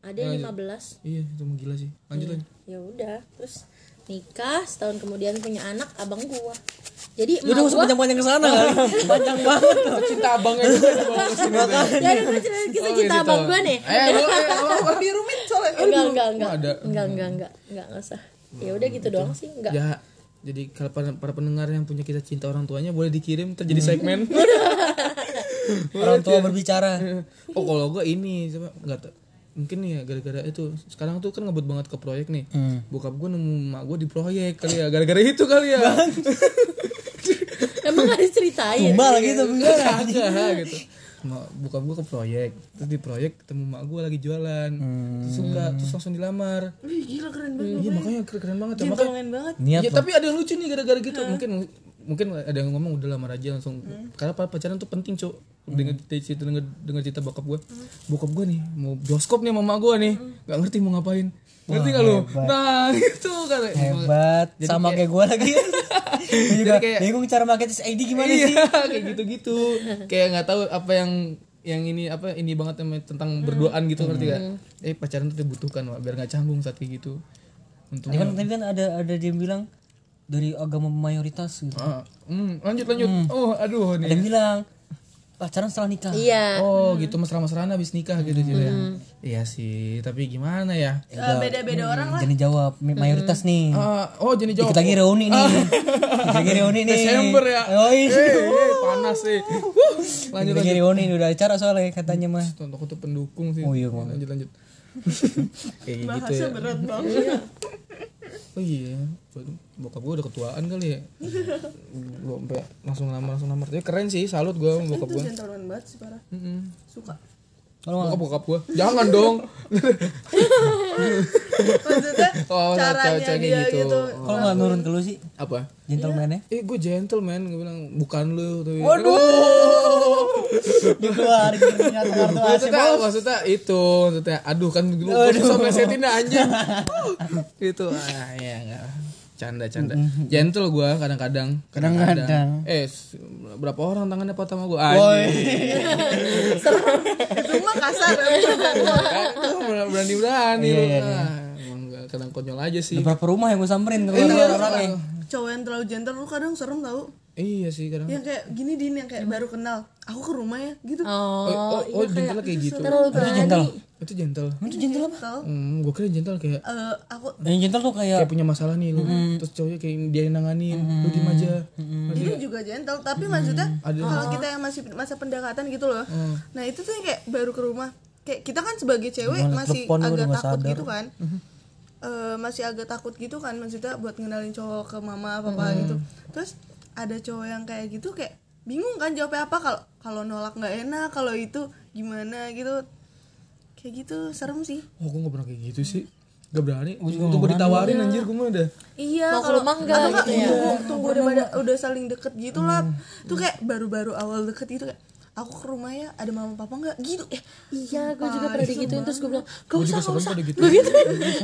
ada yang 15 Iya, itu mah gila sih. Lanjut lanjut. ya udah terus nikah setahun kemudian punya anak abang gua jadi Lu udah emak usah panjang-panjang ke sana kali. Panjang banget. Cinta abangnya juga dibawa ke sini. ya udah gue cerita kisah Oh, cinta gitu. abang gua nih. Eh, lu, eh, lu. lebih rumit soalnya. Enggak enggak enggak. ada. enggak enggak enggak. Enggak enggak usah. Ya udah gitu doang sih enggak. Ya, jadi kalau para, para pendengar yang punya kita cinta orang tuanya boleh dikirim terjadi segmen. Orang tua berbicara. oh kalau gue ini coba nggak tahu mungkin ya gara-gara itu. Sekarang tuh kan ngebut banget ke proyek nih. Bokap gue nemu mak gue di proyek kali ya gara-gara itu kali ya emang gak diceritain? Tumbal gitu. Kagak gitu. Ma, bokap gue ke proyek. Terus di proyek ketemu mak gue lagi jualan. Terus suka terus langsung dilamar. Wih, gila keren banget. Iya makanya keren, keren banget. Ya makanya keren banget. Niat ya, tapi ada yang lucu nih gara-gara gitu. Mungkin mungkin ada yang ngomong udah lamar aja langsung. Karena pa- pacaran tuh penting cok dengar cerita dengar dengar cerita bokap gue bokap gue nih mau bioskop nih mama gue nih. Nggak ngerti mau ngapain ngerti nggak lu nah itu kan hebat. Sama kayak gue lagi. Juga Jadi kayak- bingung cara pakai tes ID gimana iya sih. kayak gitu gitu kayak nggak tahu apa yang yang ini apa ini banget sama tentang berduaan gitu ngerti gak eh pacaran tuh dibutuhkan Wak, biar nggak canggung saat kayak gitu. Untuk Ya kan tadi kan ada ada dia bilang dari agama mayoritas gitu. Ah, hmm, lanjut lanjut. Oh aduh Ada nih. yang bilang pacaran setelah nikah. iya Oh gitu mesra-mesraan habis nikah gitu sih ya. Iya sih, tapi gimana ya? Eh, beda-beda orang lah Jadi jawab mi- mayoritas nih. Ah, oh jadi jawab. Dikit lagi reuni nih. Dikit lagi reuni nih. Desember ya. Oh iya. Eh, eh, panas sih. Lanjut lagi reuni udah acara soalnya katanya mah. Tonton aku tuh pendukung sih. Oh iya, lanjut lanjut. Kayak gitu ya. bahasa berat banget Oh iya, bokap gue udah ketuaan kali ya. Gue sampai langsung lamar langsung lamar. Tapi keren sih, salut gue sama bokap itu gue. gentleman banget sih parah suka Kalau Bokap bokap gue, jangan dong. maksudnya Oh, caranya dia gitu. gitu, kalau nggak nurun ke lu sih, Apa? gentleman ya. Eh gue gentleman, gue bilang bukan lu. Tapi. Dikeluarin punya kartu maksudnya, maksudnya itu maksudnya aduh kan dulu gue susah mesetin anjing. Itu ah ya enggak canda canda gentle gue kadang-kadang. Kadang-kadang. eh berapa orang tangannya patah sama gue anjing. Itu mah kasar. Berani berani. Lu Ah, emang nggak- kadang konyol aja sih. Berapa rumah yang gue samperin Iya, orang-orang cowok yang terlalu gentle lu kadang serem tau iya sih kadang yang kayak gini din yang kayak baru kenal. Aku ke rumah ya gitu. Oh, oh, oh, oh gentle kayak gitu. terlalu Itu gentle. itu gentle? Itu gentle apa? hmm, gue kira gentle kayak Eh, aku Yang gentle tuh kayak kayak punya masalah nih lu. Terus cowoknya kayak dia yang nanganin lu diem aja. Nggak? juga gentle tapi maksudnya kalau kita yang masih masa pendekatan gitu loh. Nah itu tuh yang kayak baru ke rumah. Kayak kita kan sebagai cewek Gimana? masih agak takut sadar. gitu kan. Eh, masih agak takut gitu kan maksudnya buat ngenalin cowok ke mama papa gitu. Terus ada cowok yang kayak gitu kayak bingung kan jawabnya apa kalau kalau nolak nggak enak kalau itu gimana gitu. Kayak gitu serem sih. Oh gue gak pernah kayak gitu sih. Gak berani. Untuk gue ditawarin anjir gue mah udah Iya, kalau rumah enggak atau enggak, gitu ya? tunggu, tunggu udah pada udah saling deket gitu lah. Tuh kayak baru-baru awal deket gitu kayak aku ke rumah ya ada mama papa enggak gitu. Eh Iya, gue juga pernah digituin terus gue bilang, gak usah, juga gak usah, gitu. Gue gitu,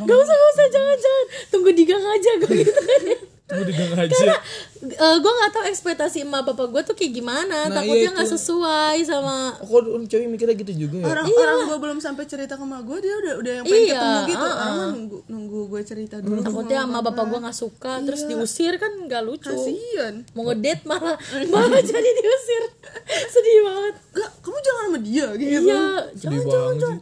gak usah, gak usah, jangan, jangan, tunggu di gang aja, gue gitu. Tunggu di gang aja. Karena gue gak tahu ekspektasi emak bapak gue tuh kayak gimana, Nah, takutnya iya nggak sesuai sama Oh, Kok orang cewek mikirnya gitu juga ya. Orang orang gue belum sampai cerita ke mama gue dia udah udah yang pengen Iya, ketemu gitu. ah, orang ah. nunggu nunggu gue cerita dulu takutnya sama bapak gue nggak suka, terus diusir kan nggak lucu. kasian. Mau ngedate malah malah jadi diusir, sedih banget. enggak kamu jangan sama dia gitu. Iya, Sedih jangan, jangan, jangan.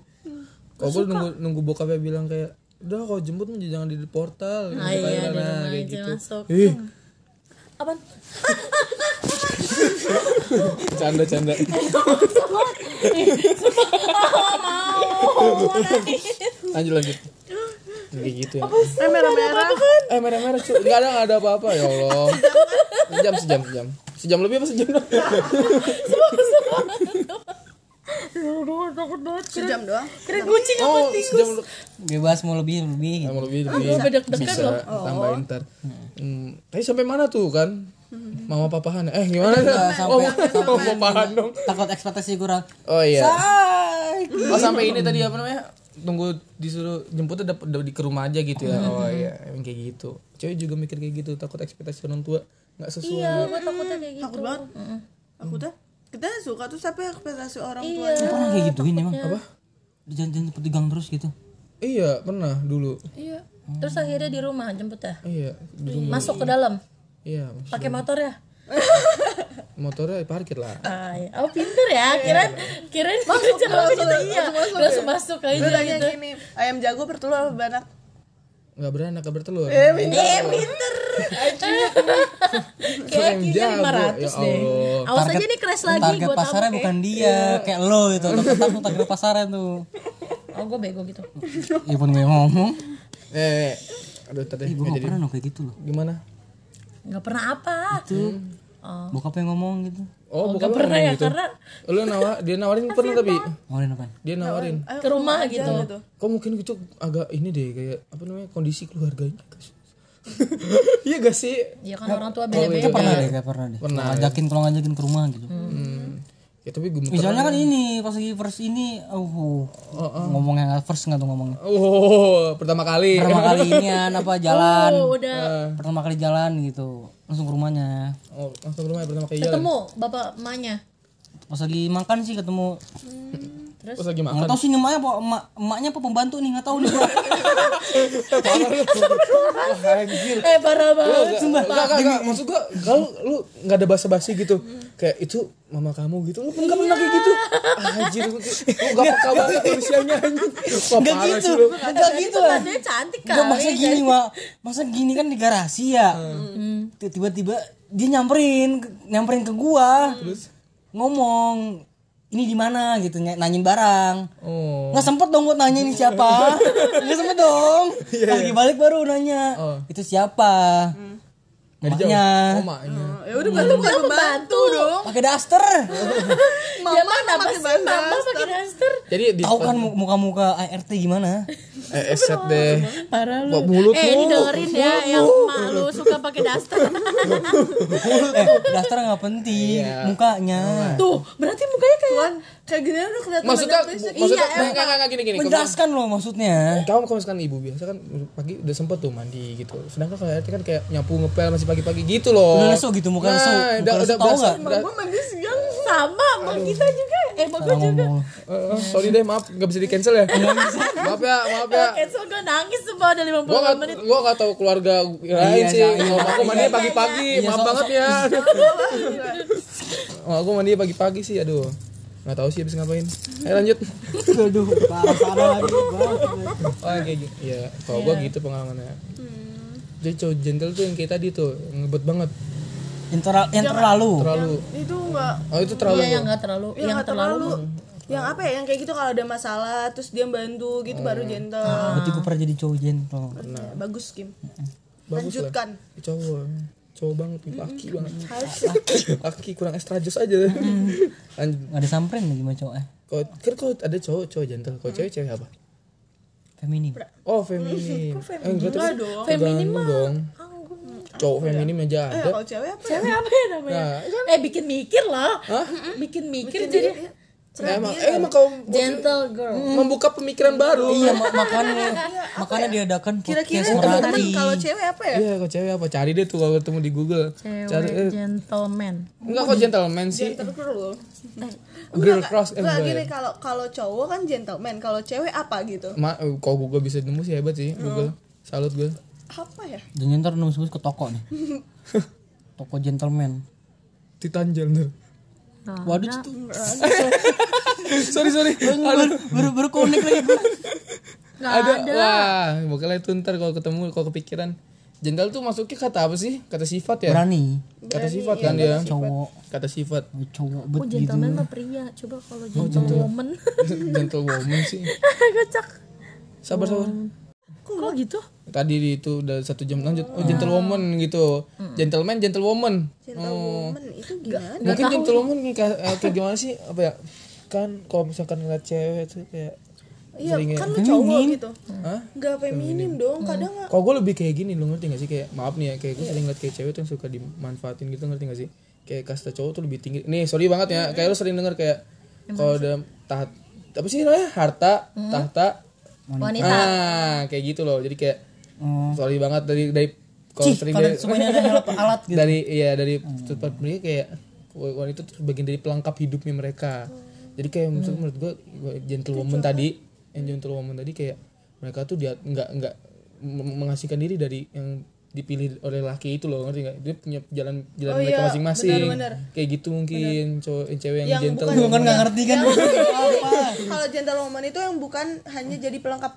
Kalau gue nunggu, nunggu bokapnya bilang kayak Udah kalau jemput mah jangan di portal Nah, Gitu iya, kan, di nah, rumah kayak aja gitu. masuk. Ih, Apaan? canda canda Lanjut lanjut. Kayak gitu ya. Eh merah merah Eh merah merah cuy Enggak ada nggak ada apa-apa ya Allah. Sejam sejam sejam Sejam. Lebih apa sejam doang? takut banget. sejam doang Kira kucing apa Oh tikus? sejam lebih bebas mau lebih lebih Mau lebih lebih Gue bedek-dekan Bisa loh. tambahin ntar hmm. Tapi sampai mana tuh kan? Mama papahan Eh gimana? Enggak, Oh sampai- papahan dong takut ekspektasi kurang Oh iya Say. Oh sampai ini tadi apa namanya? Tunggu disuruh jemputnya dapet di ke rumah aja gitu ya. Oh iya, emang kayak gitu. Cewek juga mikir kayak gitu, takut ekspektasi orang tua nggak sesuai. Iya, gue takutnya kayak gitu. takut banget aku tuh kita suka tuh sampai ekspektasi orang tua Iya. pernah kayak gituin emang Apa? di jalan di gang terus gitu Iya, pernah dulu. Iya. Terus akhirnya di rumah jemput ya. Iya, di rumah. Masuk ke dalam. Iya, Pakai motor ya. motornya parkir lah. Ah, iya. Oh pinter ya. Kirain kirain masuk jalan gitu iya. Langsung masuk Lu aja tanya gitu. gini ayam jago bertelur apa beranak Nggak beranak, nggak bertelur. Eh pinter. Kayak Ayam kira jago, 500 ya deh. Awas aja nih crash lagi target gue pasarnya tabok bukan dia kayak lo itu lo tetap target pasarnya tuh. Oh gue bego gitu. ya pun gue ngomong Eh, aduh tadi gue gak pernah kayak gitu loh gimana? Gak pernah apa. itu Oh. bokap yang ngomong gitu Oh, Oh, bukan gak pernah ya karena Lu nawar, dia nawarin pernah tapi ngomongin apa dia nawarin. ke rumah gitu. Kok mungkin itu agak ini deh kayak apa namanya kondisi keluarganya. Iya gak sih? Ya kan orang tua iya, beda-beda. kayak pernah deh kayak pernah deh Pernah, ngajakin kalau ngajakin ke rumah gitu Hmm. Ya tapi gemeter. misalnya kan ini pas lagi first ini oh, ngomongnya nggak first nggak tuh ngomongnya Oh, pertama kali. pertama kali ini apa jalan Oh, udah pertama kali jalan gitu langsung ke rumahnya Oh, langsung ke rumah ya, pertama kali jalan. ketemu bapak emaknya. pas lagi makan sih ketemu Terus lagi makan. nggak tahu sih emaknya apa emak, emaknya apa pembantu nih nggak tahu nih gua Anjir. Eh parah banget. Enggak, enggak, enggak, maksud gua kalau lu enggak ada basa-basi gitu. Kayak itu mama kamu gitu. Lu enggak pernah kayak gitu. Anjir, lu enggak peka banget manusianya anjing. Wah, nggak parah gitu sih lu. nggak gitu lah Dia cantik Nggak, kali. masa gini mak masa gini kan di garasi ya tiba-tiba dia nyamperin nyamperin ke gua ngomong ini di mana? gitu ny- nanyain barang. Oh. nggak sempet dong buat nanya ini siapa. Nggak sempet dong. Lagi balik baru nanya Oh. itu siapa? Nggak dijawab. Emaknya. Oh, maknya. ya udah berarti bukan pembantu dong pakai daster ya mana apa sih mama pakai daster? Jadi di tahu kan mu- muka-muka ART gimana eh, set deh. Parah lu. Mulut eh ini dengerin ya yang emak lu suka pakai daster. eh daster nggak penting Iya. mukanya Tuh, berarti mukanya kayak kayak gini udah kelihatan Maksudnya maksudnya Iya, enggak enggak enggak gini gini. Kalau- menjelaskan loh maksudnya. Kamu kalau misalkan ibu biasa kan pagi udah sempet tuh mandi gitu. Sedangkan kalau RT kan kayak nyapu ngepel masih pagi-pagi gitu loh. Udah lesu gitu, muka lesu. nah, Muka udah lesu, udah tahu berasa nggak? gue mandi siang sama mak kita juga. Eh mak gue juga. eh, sorry deh maaf nggak bisa di cancel ya maaf ya maaf ya. Cancel gue nangis semua udah 50 gua gak, menit. gua gak tau keluarga lain Iya, sih. iya, kalau aku mandi iya, pagi-pagi iya, maaf banget ya. Aku mandi pagi-pagi sih aduh nggak tahu sih habis ngapain. Ayo lanjut. Aduh parah parah lagi oh kayak gitu. Ya kalau gua gitu pengalamannya. Jadi cowok gentle tuh yang kayak tadi tuh ngebet banget. Yang, ter- yang terlalu. Terlalu. Itu enggak oh itu terlalu. Iya yang enggak terlalu, yang, yang nggak terlalu. yang apa ya? Yang kayak gitu kalau ada masalah terus dia bantu gitu baru gentle. Berarti gue pernah jadi cowok gentle. Ya, bagus Kim. Bagus lah. Lanjutkan. Cowok cowok banget nih laki banget. Laki kurang extra jos aja. Nggak ada samperin lagi sama cowok eh. kan kalau ada cowok cowok jantel kalau cewek cewek apa? Feminim. oh feminim eh enggak Enggak tapi dong. feminim dong. cowok feminim aja Eh, ada. kalau cewek apa ya? cewek apa ya namanya? Nah eh bikin mikir loh bikin mikir jadi emang eh, emang kau gentle girl membuka pemikiran baru Iya, ma- makanya makanya diadakan Kira-kira podcast teman-teman Meraki. kalau cewek apa ya? Iya, kalau cewek apa? Cari deh tuh kalau ketemu di Google. Cari cewek eh, gentleman enggak kok gentleman sih. Gentle girl. Girl cross eh, Enggak enggak gini ya. kalau kalau cowok kan gentleman, kalau cewek apa gitu? Ma, eh, kalau Google bisa nemu sih hebat sih Google. Salut gue. Apa ya? Dan ntar nembus ke toko nih. toko gentleman. Titanjel ntar. Waduh, itu sorry sorry. baru baru, baru connect lagi bro. ada. Wah, bakal itu ntar kalau ketemu kalau kepikiran. Jenderal tuh masuknya kata apa sih? Kata sifat ya? Berani. Kata sifat kan dia. Cowok, Kata sifat. cowok oh gitu. gentleman mah pria coba kalau gentlewoman Gentlewoman sih. kocak Sabar sabar. kok gitu Tadi di itu udah satu jam lanjut. Oh, gentlewoman gitu. Gentleman, gentlewoman. Oh. Gentlewoman itu gimana? mungkin gentlewoman kayak, eh, kayak gimana sih? Apa ya? Kan kalau misalkan ngeliat cewek tuh kayak Iya, kan lu cowok gitu. Hah? Enggak feminim dong, kadang nggak kalau gue lebih kayak gini lu ngerti gak sih? Kayak maaf nih ya kayak gue sering ngeliat kayak cewek tuh yang suka dimanfaatin gitu ngerti gak sih? Kayak kasta cowok tuh lebih tinggi. Nih sorry banget ya kayak lu sering denger kayak kalau ada taht apa sih namanya? Harta tahta. Wanita. Ah kayak gitu loh. Jadi kayak Oh. sorry banget dari dari kalau sering dari- semuanya ada alat, alat gitu. dari iya dari tempat mereka kayak wanita itu bagian dari pelengkap hidupnya mereka. Jadi kayak menurut menurut gue gentlewoman tadi yang gentlewoman tadi kayak mereka tuh dia nggak nggak m- mengasingkan diri dari yang dipilih oleh laki itu loh ngerti nggak? Dia punya jalan jalan Oh mereka iya, masing-masing. kayak gitu mungkin cowok cewek yang, Yang gentle bukan- kan nggak ngerti kan. Apa? kalau gentlewoman itu yang bukan hanya jadi pelengkap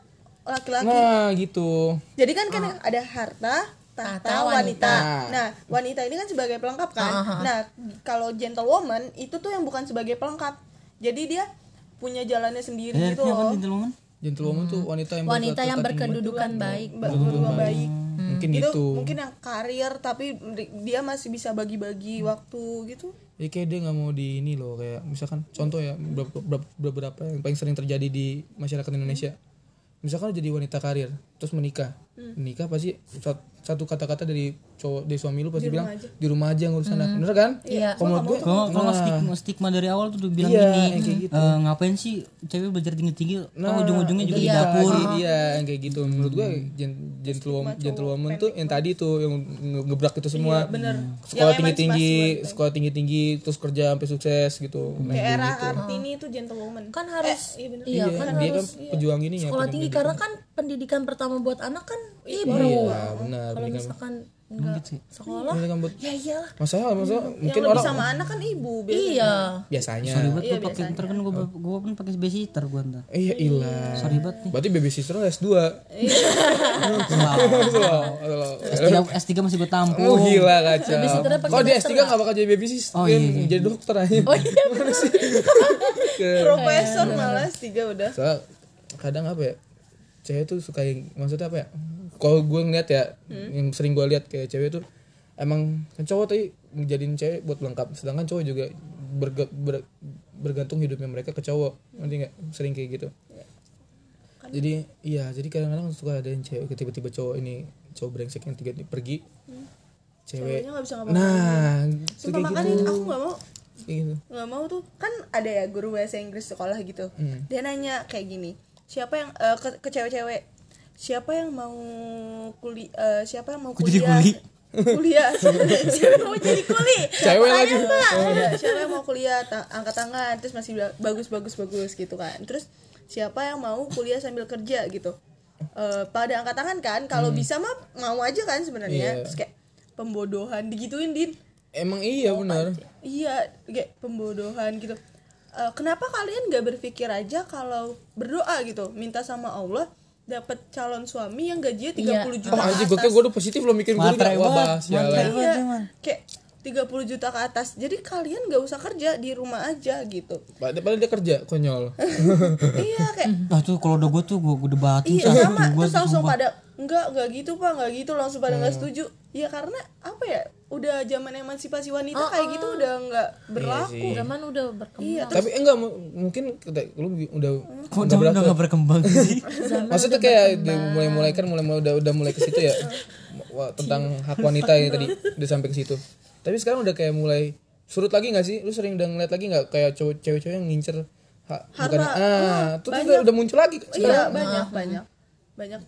laki-laki. nah gitu Jadi kan kan ada harta, tahta, Tahta, wanita. wanita. Nah, wanita ini kan sebagai pelengkap kan. Nah, kalau gentlewoman itu tuh yang bukan sebagai pelengkap. Jadi dia punya jalannya sendiri Eh, gitu apa loh. gentleman? gentlewoman tuh wanita yang wanita yang berkedudukan baik Ba- Berdua baik. mungkin Itu itu mungkin yang karir tapi dia masih bisa bagi-bagi waktu gitu. Jadi kayak dia nggak mau di ini loh kayak misalkan contoh ya beberapa, beberapa, beberapa yang paling sering terjadi di masyarakat Indonesia. Misalkan jadi wanita karir terus menikah. Menikah pasti satu kata-kata dari cowok dari suami lu pasti bilang di rumah aja ngurus anak. Bener kan? Iya. Kalau menurut gue Kalau stigma, stigma dari awal tuh udah bilang Iya, gini, kayak gitu. "Eh, ngapain sih cewek belajar tinggi-tinggi, Nah, nah, ujung-ujungnya juga di iya, dapur. i- Iya, yang kayak gitu. Menurut gue gen- gentlewoman, gentlewoman tuh yang tadi tuh yang nge- ngebrak itu semua. bener. Sekolah Yang tinggi-tinggi, sekolah tinggi-tinggi terus kerja sampai sukses gitu. Nah, Kayak era gitu. Kartini itu gentlewoman. kan harus iya bener. iya, kan dia kan harus pejuang ini ya. sekolah tinggi karena kan pendidikan pertama buat anak kan ibu. Iya, benar. kalau misalkan enggak sekolah Ini kan buat ya iyalah. Masalah masalah Yang mungkin lebih orang sama anak kan ibu biasanya. iya. Biasanya. Sorry banget gue pakai ntar kan gue gue kan pakai babysitter gue ntar. iya ilah. Sorry banget nih. berarti baby sister S2 S3 S3 masih gue tampung. oh gila kacau kalau di S3 gak bakal jadi baby sister Oh, iya, iya. jadi dokter aja. Oh iya Profesor malah tiga udah. soal kadang apa ya cewek tuh suka yang maksudnya apa ya? Kalau gue ngeliat ya yang sering gue lihat kayak cewek tuh emang kan cowok tadi ngejadiin cewek buat lengkap. Sedangkan cowok juga berga- ber- bergantung hidupnya mereka ke cowok. Ngerti nggak? Sering kayak gitu. Jadi iya jadi kadang-kadang suka ada yang cewek tiba-tiba cowok ini cowok brengsek yang tiga pergi. Cewek Ceweknya nggak bisa ngapa-ngapain. nah itu Sumpah kayak gitu. aku nggak mau. Gitu. Nggak mau tuh kan ada ya guru bahasa Inggris sekolah gitu. Dia nanya kayak gini siapa yang eh, ke, ke cewek-cewek? Siapa yang mau kuli eh, siapa yang mau Kok jadi kuliah? kuli? kuliah. Siapa yang mau jadi kuli? Cewek lagi. siapa yang mau kuliah? Ta- angkat tangan. Terus masih bagus bagus bagus gitu kan. Terus siapa yang mau kuliah sambil kerja gitu? Eh, pada angkat tangan kan? Kalau bisa mah mau aja kan sebenarnya. Iya. terus kayak pembodohan digituin din. Emang iya benar. iya kayak pembodohan gitu Eh, kenapa kalian gak berpikir aja kalau berdoa gitu? Minta sama Allah dapat calon suami yang gajinya 30 Iya. juta Oh ke anjir atas. gue gue udah positif lo mikir gue udah bahas ya iya kayak 30 juta ke atas. Jadi kalian gak usah kerja di rumah aja gitu. Padahal padahal dia kerja konyol. iya kayak Nah tuh kalau udah gue tuh gue udah batin iya sama terus langsung pada enggak enggak gitu pak enggak gitu langsung pada Hmm. nggak setuju. Ya karena apa ya udah zaman emansipasi wanita Oh, kayak gitu udah nggak berlaku. zaman udah berkembang. Iya tapi enggak mu- mungkin lu udah Kok zaman udah gak berkembang sih? maksudnya kayak mulai mulai kan mulai mulai udah udah mulai ke situ ya? Wah, tentang hak wanita ya tadi udah sampai ke situ. Tapi sekarang udah kayak mulai surut lagi nggak sih? Lu sering udah ngeliat lagi nggak kayak cowok cewek-cewek yang ngincer hak bukan ah itu tuh udah, udah muncul lagi iya banyak banyak. Banyak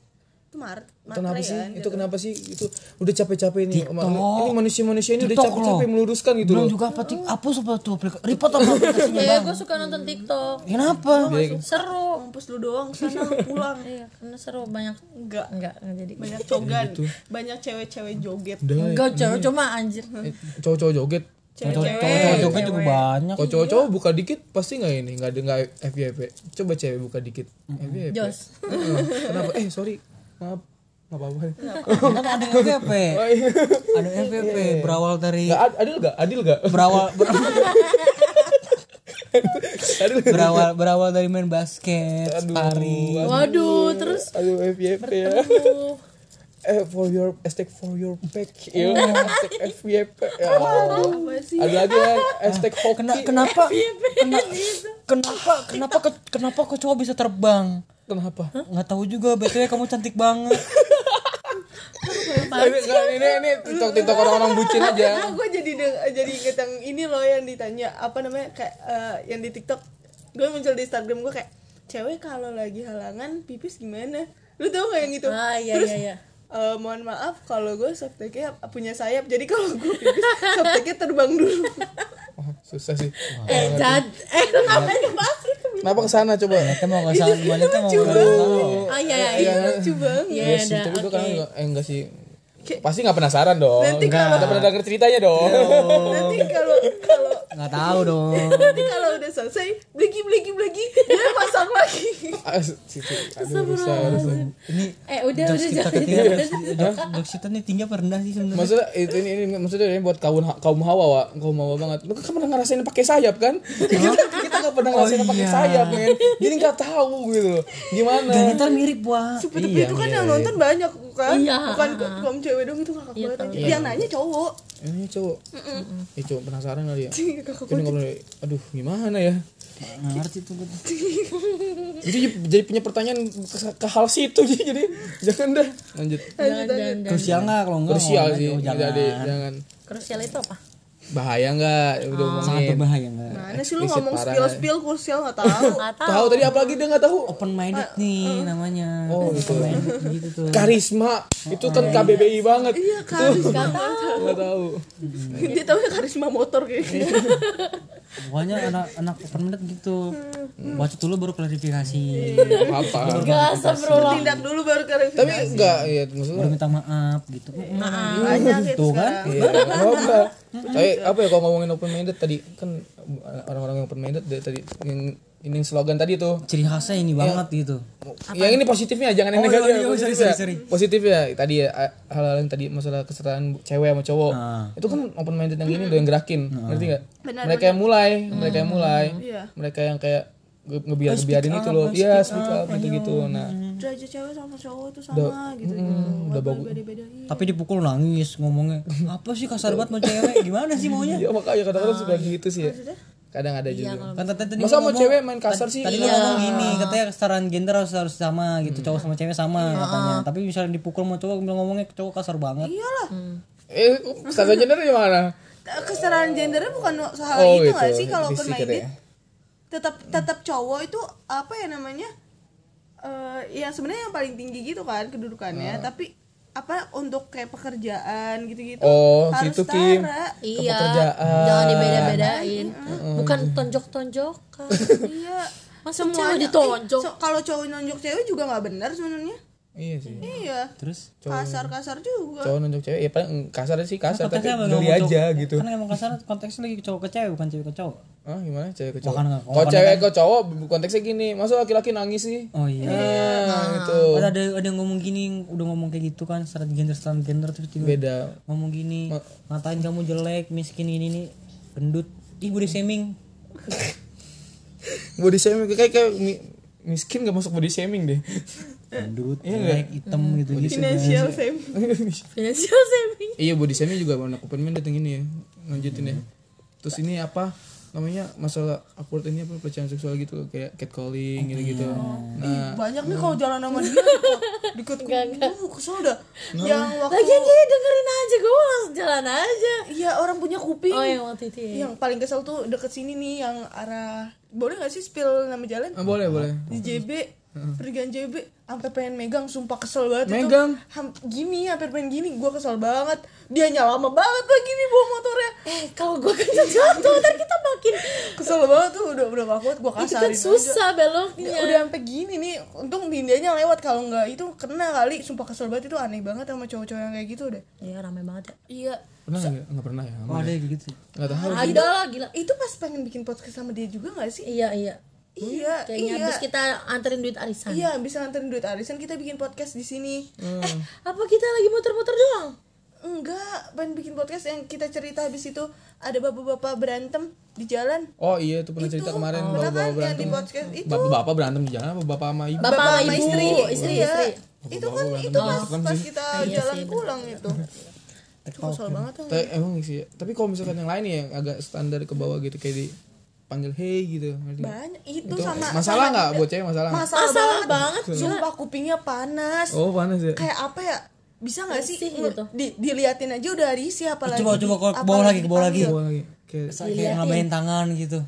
itu Maret Kenapa Matre sih? kan, Itu gitu. kenapa sih? Itu udah capek-capek ini. TikTok. Ini manusia-manusia ini udah TikTok capek-capek loh. meluruskan gitu Belum loh. juga apa tik apa apa tuh report apa aplikasinya ya gue suka nonton TikTok Kenapa? seru mampus lu doang sana pulang iya karena seru banyak enggak enggak enggak jadi banyak cogan banyak cewek-cewek joget Udah. enggak cewek cuma anjir Eh, Cowok-cowok joget. cewek-cewek Cowok-cowok joget juga banyak. Kalau cowok-cowok buka dikit pasti nggak ini, nggak ada nggak FYP. Coba cewek buka dikit. FYP. Jos. Kenapa? Eh sorry, maaf, nggak apa-apa. Kan ada FVP. Oh, iya. Ada FVP berawal dari ad- adil nggak? Adil nggak? berawal ber- berawal berawal dari main basket, Aduh, sparring. waduh terus Aduh FYP ya. Eh for your hashtag for your back. Iya, hashtag FYP. Ya. aduh. Ada lagi kan hashtag hoki. Kena, kenapa kena- kenapa kenapa ke- kenapa kok cowok bisa terbang? Kenapa? Nggak tahu juga, betulnya kamu cantik banget. ini, nggak, ini ini tiktok tiktok orang-orang bucin aja. gue jadi deng- jadi inget yang ini loh yang ditanya apa namanya kayak eh, yang di TikTok. Gue muncul di Instagram gue kayak cewek kalau lagi halangan pipis gimana? Lu tau gak yang itu? Ah iya terus iya iya. eh, mohon maaf kalau gue softteknya punya sayap jadi kalau gue pipis softteknya terbang dulu. Oh, susah sih. eh jad eh lu ngapain bahas Kenapa ke sana coba? Kita mau ke sana, gimana kita mau ke sana. ah iya iya iya lucu banget Iya, Iya sih, ada, tapi gue kan oke. enggak, eh, enggak sih. Pasti nggak penasaran dong. Nanti Enggak. Udah pernah denger ceritanya dong. nanti kalau kalau Nggak tahu dong. nanti kalau udah selesai blegi blegi blegi dia pasang lagi Ah, situ. Aduh, rusak, rusak. Ini eh udah jokes udah kita jangan ketinggian. Jokes jokes kita nih tinggi apa rendah sih sebenarnya? Maksudnya itu ini, ini maksudnya ini buat kaum kaum hawa, Wak. kaum hawa banget. Lu kan pernah ngerasain pakai sayap kan? kita kita nggak pernah ngerasain Oh, pakai iya. sayap, men. Jadi nggak tahu gitu. Gimana? Dan ntar mirip wah. tapi Iya, itu kan iya, yang iya. nonton banyak kan Iya. bukan kaum cewek dong itu kakak banget yang nanya cowok Ini cowok. Eh cowok penasaran kali ya. Ini nggak boleh. Aduh, gimana ya? Nggak ngerti tuh. Jadi jadi punya pertanyaan ke, ke hal situ jadi jangan dah. Lanjut. jangan jangan jangan Krusial nggak kalau nggak? Krusial sih. oh, Jangan. Jangan. jangan. krusial itu apa Bahaya nggak? Udah Sangat ngomongin. berbahaya nggak? mana sih lu ngomong parah. spill spill kursial nggak tahu nggak tahu Tahu tadi apalagi dia nggak tahu. Open minded nih namanya. Oh, gitu. Gitu tuh. Karisma itu kan KBBI banget. iya karisma Nggak tahu. dia tahu ya karisma motor kayaknya Pokoknya anak-anak open minded gitu. Baca dulu baru klarifikasi. Apa? Enggak, tindak dulu baru klarifikasi Tapi enggak ya maksudnya. Baru minta maaf gitu. banyak itu Tuh kan? Iya, oh, enggak. Tapi apa ya kalau ngomongin open minded tadi kan orang-orang yang open minded tadi yang ini slogan tadi tuh. Ciri khasnya ini banget gitu. Yang ini positifnya jangan yang Oh, negatif. iya, iya, positif sorry, ya. sorry. Positif ya tadi ya hal-hal yang tadi masalah kesetaraan cewek sama cowok. Ah. Itu kan open minded yang ini udah yang gerakin. Ngerti enggak? Benar, Mereka yang mulai, mereka yang mulai. Iya. Mereka yang kayak nge- ngebiar ngebiarin itu loh. Iya, speak up gitu-gitu. Nah, derajat cewek sama cowok tuh sama gitu gitu udah bagus. Tapi dipukul nangis ngomongnya. Apa sih kasar banget sama cewek? Gimana sih maunya? Ya makanya kadang-kadang suka gitu sih ya. Kadang ada juga. Kan tadi Masa mau cewek main kasar sih? Tadi lu ngomong gini, katanya kesetaraan gender harus harus sama gitu, cowok sama cewek sama katanya. Tapi misalnya dipukul sama cowok bilang ngomongnya cowok kasar banget. iyalah Eh, standar gender di mana? kesetaraan gendernya bukan hal Oh, itu nggak sih kalau open minded katanya. tetap tetap cowok itu apa ya namanya eh yang sebenarnya yang paling tinggi gitu kan kedudukannya tapi apa untuk kayak pekerjaan gitu-gitu Oh, harus situ Kim. setara. Iya, pekerjaan. jangan dibeda-bedain. Bukan tonjok-tonjokan. iya Masa cewek ditonjok? so- kalau cowok nonjok cewek juga nggak benar sebenarnya Iya sih. iya Terus kasar-kasar juga Cowok nunjuk cewek ya paling kasar sih kasar tapi konteksnya apa geli aja cowok- gitu. Kan emang kasar konteksnya lagi cowok ke cewek bukan cewek ke cowok. Ah, gimana cewek ke cowok? Bukan, enggak. Kalau cewek ke cowok konteksnya gini, masa laki-laki nangis sih? Oh iya. Nah, itu Ada ada ada yang ngomong gini, udah ngomong kayak gitu kan, secara gender secara gender terus tiba beda. ngomong gini, ngatain kamu jelek, miskin ini nih, gendut. Ih, body shaming. Body shaming kayak kayak mi- miskin gak masuk body shaming deh. gendut jelek hitam gitu gitu financial fame Financial saving. iya body shaming juga warna open mind dateng ini ya lanjutin ya terus ini apa namanya masalah awkward ini apa pelecehan seksual gitu kayak catcalling gitu gitu nah banyak nih kalau jalan sama dia deket deket uh, kesel dah. Yang waktu Lagian dia dengerin aja gue langsung jalan aja. iya orang punya kuping. Oh yang waktu itu ya. yang paling kesel tuh deket sini nih yang arah boleh gak sih spill nama jalan? Ah, boleh boleh. Di JB pergian JB sampai pengen megang sumpah kesel banget Megang? itu Ham- gini hampir pengen gini. Gua kesel banget. Dia lama banget lagi nih bawa motornya. Eh kalau gue kencet jatuh ntar kita makin kesel banget tuh udah udah gak kuat gua itu kasarin kan susah beloknya. udah, udah sampai gini nih. Untung dindianya lewat kalau nggak itu kena kali. Sumpah kesel banget itu aneh banget sama cowok-cowok yang kayak gitu deh. Iya ramai banget ya. iya. Pernah nggak? Nggak pernah ya? Oh ada kayak gitu nggak tahu. Ada lah gila. itu pas pengen bikin podcast sama dia juga gak sih? Iya iya. Iya Kayaknya iya. habis kita anterin duit arisan. iya bisa nganterin duit arisan kita bikin podcast di sini. Eh apa kita lagi muter-muter doang? enggak pengen bikin podcast yang kita cerita habis itu ada bapak-bapak berantem di jalan. Oh iya itu pernah cerita kemarin bener bapak kan yang di berantem. podcast itu? Bapak bapak berantem di jalan apa bapak sama ibu? Bapak sama sama ibu, istri. istri, Iya. istri. itu kan Bapak-bapak itu pas, berantem pas kita Iya jalan sih, pulang itu. Itu kesel banget tuh. Tapi emang sih tapi kalau misalkan yang lain ya yang agak standar ke bawah gitu kayak di panggil hey gitu banyak itu, itu sama masalah sama- nggak buat cewek? Masalah masalah, Masalah banget, banget, sumpah kupingnya panas. Oh panas ya? Kayak apa ya? Bisa nggak sih? Gitu. di, diliatin aja udah risih apalagi coba coba ke bawah lagi ke bawah lagi. dipanggil. Bawa lagi. Kayak kayak ngabain tangan gitu.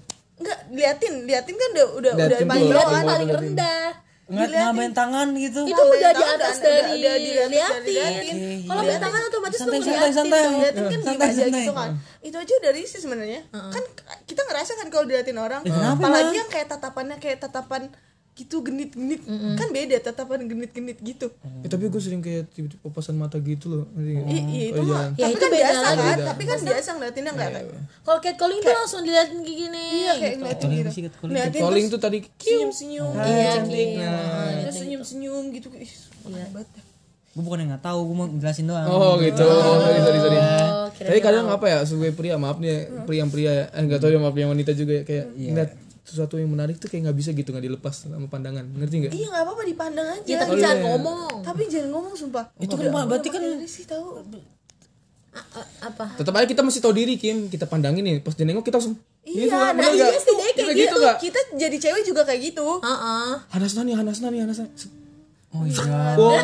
Enggak, liatin, liatin kan udah udah udah bawah bawah. Paling rendah. Nggak ngabain tangan gitu Itu udah di atas dari udah- udah di atas dari liatin. Kalau main tangan otomatis tuh Santai, santai, ngeliatin santai. dong. Liatin kan Santai, santai. gitu kan. Itu aja udah risih sebenarnya. Kan kita ngerasa kan kalau diliatin orang, kenapa, apalagi yang kayak tatapannya kayak tatapan gitu genit-genit kan beda tatapan genit-genit gitu. Eh, tapi gue sering kayak tiba-tiba papasan mata gitu loh nggak? I- iya itu Oh, mah. jalan. Ya, Tapi itu kan beda biasa lagi. kan, Beda. tapi kan biasa ngeliatinnya enggak kan. Kalau catcalling tuh langsung diliatin kayak gini. Iya kayak ngeliatin gitu. sih catcalling? Ngeliatin calling tuh tadi senyum-senyum. Iya, cantik. iya. Terus senyum-senyum gitu. Ih, banget. gue bukan yang nggak tahu gue mau jelasin doang oh gitu oh, sorry sorry sorry Oh, tapi kadang apa ya sebagai pria maaf nih ya, pria pria ya eh nggak tahu ya maaf yang wanita juga ya kayak ngeliat sesuatu yang menarik tuh kayak nggak bisa gitu nggak dilepas sama pandangan ngerti nggak Iya nggak apa-apa dipandang aja. Ya tapi jangan ngomong. Tapi jangan ngomong sumpah. itu kan berarti kan sih tahu. Apa? tetap aja kita mesti tahu diri Kim kita pandangin nih pas dia nengok kita langsung Iya, Gitu, nah iya sih kayak Kita gitu. nggak? Kita jadi cewek juga kayak gitu. Heeh. Hanas nani Hanas nani Hanas nani oh iya Wah,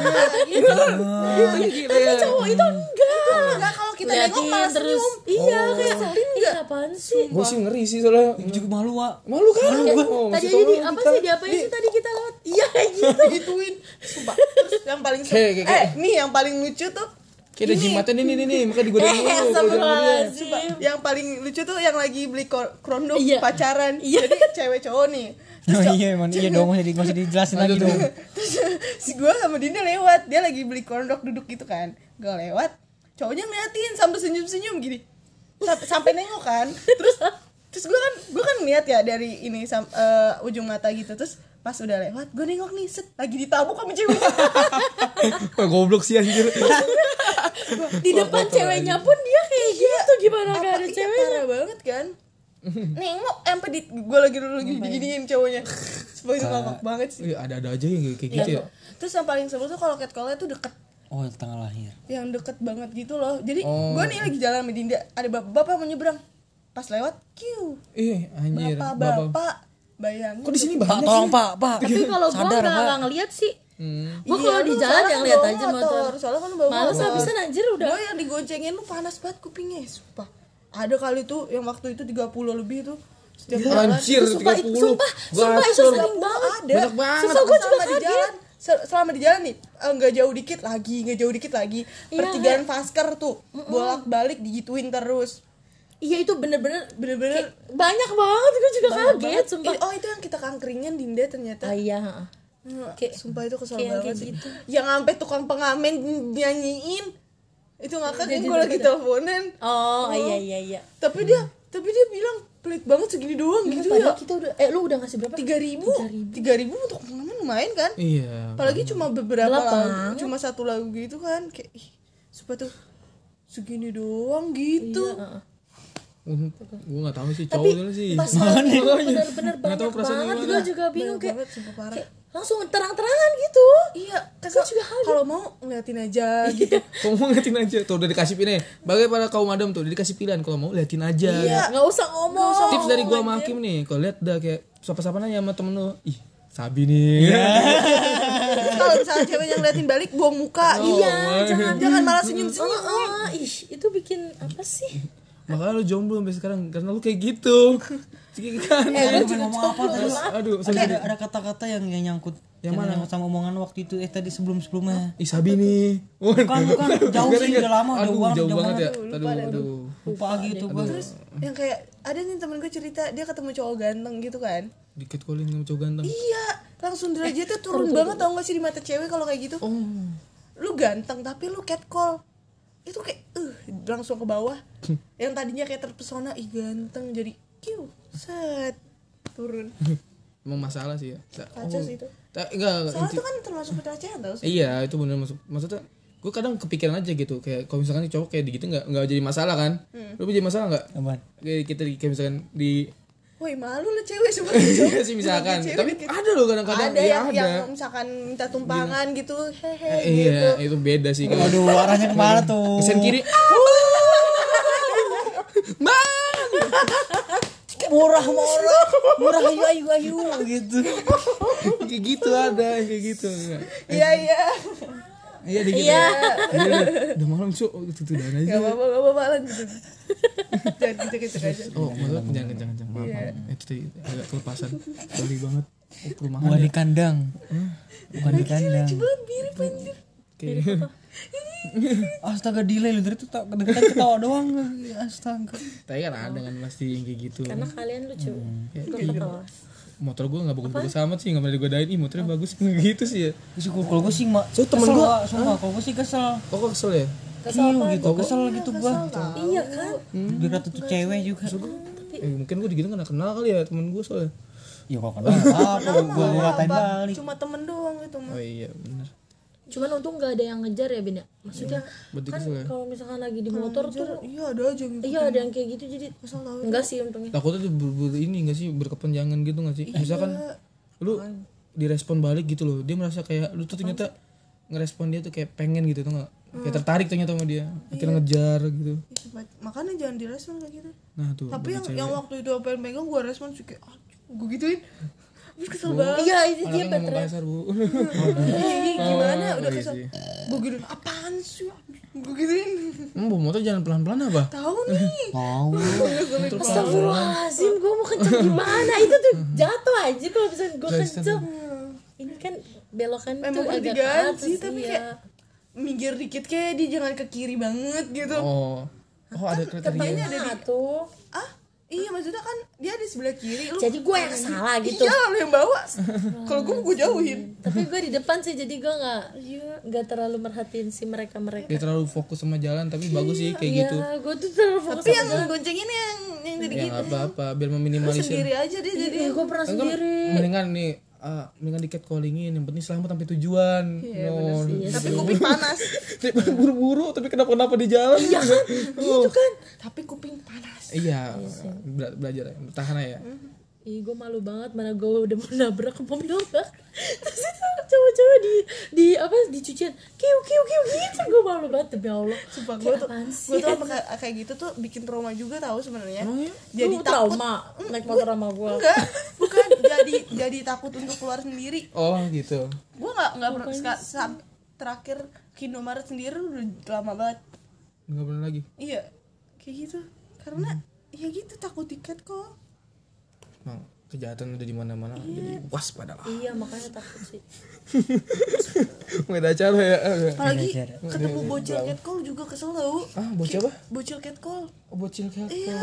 gitu ya. Oh itu enggak. Enggak kalau kita nengok malah terus. senyum. Iya kayak selin enggak apaan sih? gue sih ngeri sih soalnya juga malu wa malu kan oh, Tadi aja di kita. apa sih diapain sih tadi kita lewat? Iya kayak gitu gituin. Sumpah. Terus yang paling Kayak- kayak- eh nih yang paling lucu tuh kayak ada jimatnya nih nih nih nih makanya digodain Eh, dulu sama dia Astagfirullahaladzim. yang paling lucu tuh yang lagi beli krondok Iya. pacaran. Jadi cewek cowok nih. oh iya emang iya dong masih di masih dijelasin lagi dong Terus si gue sama Dinda lewat, dia lagi beli kondok duduk gitu kan. Gue lewat, cowoknya ngeliatin sampai senyum-senyum gini. Sampai, sampai nengok kan. Terus terus gue kan gue kan ngeliat ya dari ini sam, eh, ujung mata gitu. Terus pas udah lewat, gue nengok nih, set lagi ditabuk sama cewek. Wah, goblok sih anjir Di depan ceweknya pun dia kayak gitu gimana gak ada Iya, ceweknya? parah banget kan. nengok sampai di gue lagi lagi diginiin cowoknya. Itu ngakak banget sih. Iya, ada-ada aja yang kayak gitu ya Terus yang paling seru tuh kalau catcall tuh deket oh tanggal lahir. Yang deket banget gitu loh. Jadi gue nih lagi jalan sama Dinda. Ada bapak-bapak mau nyebrang. Pas lewat kiu. Ih, anjir. Bapak-bapak. Bayangin Kok di sini pak banyak tolong sih? pak pak. Tapi kalau gue pak. nggak ngeliat sih. Hmm. Gue kalau di jalan yang lihat aja motor. soalnya kan lu bawa Males habisan anjir udah. gue yang digoncengin lu panas banget kupingnya. Sumpah. Ada kali tuh yang waktu itu 30 lebih tuh. Setiap jalan. Anjir, Itu sumpah, 30 sumpah, sumpah itu Gacor. sering banget. ada Banyak banget. Sumpah gue juga di kaget. jalan selama di jalan nih eh, nggak jauh dikit lagi nggak jauh dikit lagi Iya, pertigaan Vasker tuh bolak balik digituin terus Iya itu bener-bener bener-bener banyak banget gue juga banyak kaget banget. sumpah. Ih, oh itu yang kita kangkringan Dinda ternyata Ah, iya. heeh. Hmm, Kayak- sumpah itu kesel kayak banget kayak sih. gitu. Yang sampai tukang pengamen nyanyiin itu ngakak Jadi gue lagi gitu. teleponan. Oh iya iya iya. Tapi dia tapi dia bilang pelit banget segini doang gitu ya. Padahal kita udah eh lu udah ngasih berapa? Tiga ribu, tiga ribu untuk pengamen lumayan kan? Iya. Apalagi cuma beberapa lagu, banget. cuma satu lagu gitu kan, kayak ih, sumpah tuh segini doang gitu. Iya, heeh. gue gak tahu sih Tapi cowoknya sih pas bener-bener Nggak tahu banyak banget gue juga bingung kayak kayak langsung terang-terangan gitu. Iya kan Aku juga kalau mau ngeliatin aja gitu. Kamu mau liatin aja. Tuh udah dikasih pilihan. Bagaimana kaum adam tuh udah dikasih pilihan. Kalau mau liatin aja. Iya. nggak usah ngomong. Tips dari gua sama Hakim nih, kalau lihat udah kayak sapa-sapa aja sama temen lu. Ih, Sabi nih. Terus kalau misalnya cewek yang ngeliatin balik buang muka. Oh, iya jangan jangan malah senyum senyum Ah, ih itu bikin apa sih Makanya lu jomblo sampai sekarang karena lu kayak gitu. Kan. Eh, lu ngomong apa terus? Aduh, Ada ada ada kata-kata yang yang nyangkut yang, mana? Nyangkut sama omongan waktu itu eh tadi sebelum sebelumnya. Ih, Sabi nih. Bukan bukan jauh sih udah lama Aduh, jauh banget jauh jauh banget ya. Aduh, aduh. Lupa gitu gua. yang kayak ada nih temen gue cerita dia ketemu cowok ganteng gitu kan Dikit calling sama cowok ganteng. iya langsung derajatnya turun banget tau gak sih di mata cewek kalau kayak gitu Oh. lu ganteng tapi lu catcall itu kayak uh langsung ke bawah. Yang tadinya kayak terpesona ih ganteng jadi kiu set turun. Emang masalah sih ya. Ta- kacau sih itu. ta- enggak, enggak, soalnya itu kan termasuk pelecehan tau sih. Iya itu bener maksud maksudnya gue kadang kepikiran aja gitu kayak kalau misalkan nih cowok kayak gitu nggak nggak jadi masalah kan? Lu jadi masalah nggak? Apaan? kayak kita di- kayak misalkan di Woi malu lu cewek cowok Iya sih misalkan. Cewek tapi gitu. ada loh kadang-kadang. Ada ya yang, ada. yang misalkan minta tumpangan gitu hehe Eh, gitu. iya itu beda sih. Kalau Aduh, arahnya ke mana tuh? Sen kiri. Bang! Murah murah. Murah ayu ayu ayu gitu. kayak gitu ada kayak gitu. Iya iya iya dikit Iya. iya udah malam cuk. Itu tuh dan aja. Gak apa-apa gak apa-apa lanjut jangan kenceng-kenceng aja oh maksudnya jangan jangan jangan maaf itu tadi agak kelepasan. Sorry banget. Oh, perumahan Bukan ya. di kandang. Bukan di kandang. mirip anjir. Kayak- Astaga delay lu. Dari itu tak kedengeran ketawa doang. Astaga. tapi kan ada kan pasti yang kayak gitu. Karena kalian lucu. Gue ketawa motor gue nggak bagus-bagus amat sih nggak pernah digodain. Ih motornya bagus. Gitu sih ya. Kalau gue sih mak, So, temen kesel, gua- Wak. sumpah kalau gue sih kesel. kok kok kesel ya? Kesel gitu, kesel gitu gua. iya kan? Dikira tuh cewek juga. eh, mungkin gue digitu kan kenal kali ya temen gue soalnya. Ya kok kenal. Apa gua ngatain balik. cuma temen doang itu mah oh iya bener cuman untung nggak ada yang ngejar ya Ben ya? Maksudnya berarti kan ya kalau misalkan lagi di motor tuh iya ada aja gitu iya ada yang kayak gitu jadi enggak sih untungnya. Takutnya tuh ber, ber- ini gak sih berkepanjangan gitu gak sih? Misalkan lu direspon balik gitu loh dia merasa kayak lu tuh ternyata ngerespon dia tuh kayak pengen gitu tuh gak kayak tertarik ternyata sama dia akhirnya ngejar gitu. Sumpah. makanya jangan direspon kayak gitu. Nah tuh tapi yang cewek. yang waktu itu apa yang pegang gue respon sih kayak gue gituin Terus kesel banget. Iya itu dia Anaknya ngomong kasar bu. Gimana? Udah iya kesel. Sih. gue gituin apaan sih gue gituin bawa motor jangan pelan-pelan apa? tahu nih. Mau. Astagfirullahaladzim gue mau kenceng gimana? Itu tuh jatuh aja kalau misalnya gue kenceng. Ini kan belokan tuh memang udah agak ke diganti atas tapi iya. kayak minggir dikit kayak dia jangan ke kiri banget gitu. Oh, oh ada kriteria. Nah, tuh ah iya maksudnya kan dia di sebelah kiri lu jadi gue yang salah gitu. iya lu yang bawa. Kalau gue gue jauhin. Tapi gue di depan sih jadi gue nggak nggak terlalu merhatiin si mereka mereka Dia terlalu fokus sama jalan tapi bagus sih kayak Iya, gitu. gue tuh terlalu fokus tapi yang gonceng ini yang yang jadi Ya gitu. apa-apa biar Lu meminimalisir. sendiri aja dia jadi. Iya, gue pernah Kan sendiri. mendingan nih ah, mendingan di catcallingin yang penting selamat sampai tujuan. no, tapi kuping panas. Buru-buru tapi kenapa kenapa di jalan? Iya. kan? gitu kan. Tapi kuping panas Iya, bela- belajar ya, bertahan ya. Ih, gue malu banget mana gue udah mau nabrak ke mobil bak. Terus itu cowok-cowok di di apa di cucian kiu kiu kiu gitu gue malu banget demi Allah. Sumpah gue tuh gue tuh apa kayak, gitu tuh bikin trauma juga tahu sebenarnya Emangnya? jadi Lu takut trauma naik motor sama gue. enggak bukan jadi jadi takut untuk keluar sendiri Oh gitu. gue nggak nggak pernah terakhir Indomaret sendiri udah lama banget Enggak pernah lagi. iya kayak gitu karena ya gitu takut tiket kok. Emang kejahatan udah di mana-mana jadi waspada lah. Iya makanya takut sih. Nggak ada acara ya. apalagi ketemu bocil catcall juga kesel tau Ah, bocil apa? bocil catcall. Oh, bocil kayak iya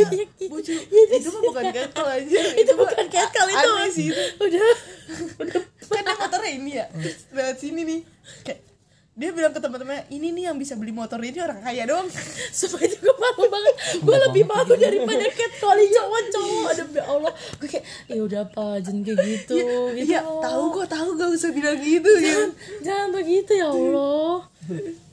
bocil. Itu mah bukan catcall aja. Itu, Bukan kali itu. aneh sih. itu Udah. kan dia motornya ini ya. Lewat sini nih. Kayak dia bilang ke teman-temannya ini nih yang bisa beli motor ini orang kaya doang. Sumpah itu gue malu banget. Gue lebih malu daripada catcalling cowok-cowok. Aduh ya Allah. Gue kayak ya udah apa jangan kayak gitu. Gitu iya tahu kok tahu gak usah bilang gitu jangan, gitu jangan begitu ya Allah.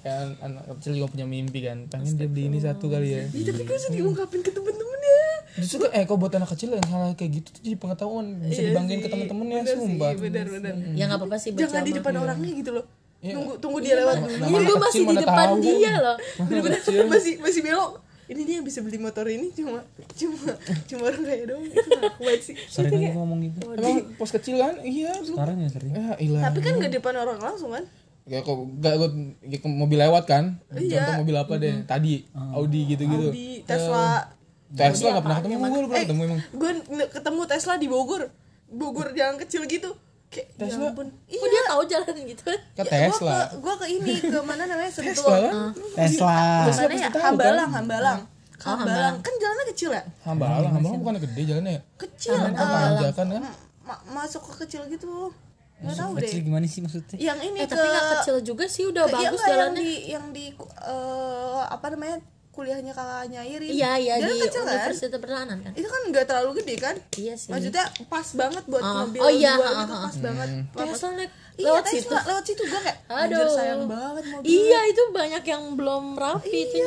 Kan anak kecil juga punya mimpi kan. Pengen dia beli ini satu kali ya. Ya, tapi gue usah diungkapin ke temen-temennya. Justru eh kok buat anak kecil yang salah kayak gitu tuh jadi pengetahuan. Bisa dibanggain ke temen-temennya sumpah. benar benar. Ya nggak apa-apa sih jangan di depan orangnya gitu loh Iya. tunggu tunggu dia lewat dulu Iya, anak gue masih di depan tahu. dia loh bener-bener masih masih belok ini dia yang bisa beli motor ini cuma cuma cuma orang kaya doang itu kuat sih sering lagi ngomong gitu Emang pos kecil kan? Iya. sekarang ya sering Ya ilah. tapi kan nggak depan orang langsung kan Ya kok gak gue ya, mobil lewat kan? Iya. Contoh mobil apa deh? Tadi Audi gitu-gitu. di Tesla Tesla gak pernah ketemu gue, pernah eh ketemu emang. gue ketemu Tesla di Bogor Bogor jalan kecil gitu kayak Tesla? ya ampun kok dia tahu jalan gitu Ke Iya, Tesla. Gua ke, gua ke ini ke mana namanya Sentul. Tesla kan? Tesla Mana ya? Hambalang, Hambalang. Hambalang. Kan jalannya kecil ya? Hambalang, Hambalang bukan gede jalannya ya? Kecil. Kan eh, tanjakan kan? ma- masuk ke kecil gitu. Gak tahu deh. kecil gimana sih maksudnya Yang ini eh ke tapi nggak kecil juga sih udah ke- yang bagus nggak, yang jalannya di yang di eh, apa namanya? Kuliahnya kakaknya Irin. iya iya Dia di kan kecil kan? Universitas Pertahanan kan? Itu kan nggak terlalu gede kan? iya sih. Maksudnya pas banget buat Ah. mobil Oh iya, dua ah, gitu ah, pas banget. Pas- Tesla naik Iya, lewat situ. lewat situ gue kayak Aduh. anjir sayang banget mobil. iya itu banyak yang belum rapi itu.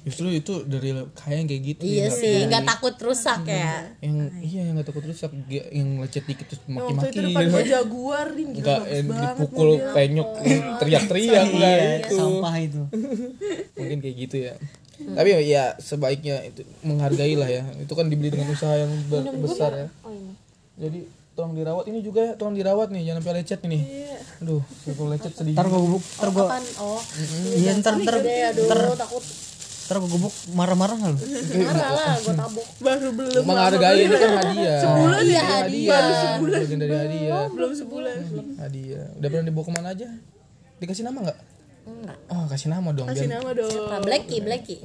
Justru itu dari kayak yang kayak gitu iya ya, sih nggak takut rusak ya. Yang iya. yang gak takut rusak yang lecet dikit terus Yang waktu maki-maki. itu depan gua Jaguar bagus eh, banget dipukul penyok teriak-teriak enggak itu. sampah itu. Mungkin kayak gitu ya tapi ya sebaiknya itu menghargai lah ya. Itu kan dibeli dengan usaha yang ber- besar ya. Jadi tolong dirawat ini juga ya. Tolong dirawat nih jangan sampai lecet ini. Aduh kalau lecet sedih. Ntar gue gubuk ntar gue Apaan? oh. Iya ntar ntar. gede aduh takut. Ntar gue gubuk marah-marah nggak lu? Marah lah gue tabok. Baru belum menghargai ini kan hadiah. Sebulan iya hadiah. bagian dari hadiah belum sebulan. Hadiah. Udah pernah dibawa ke mana aja? Dikasih nama nggak enggak. Oh kasih nama dong. Kasih biar nama dong. Apa? Blacky Blacky.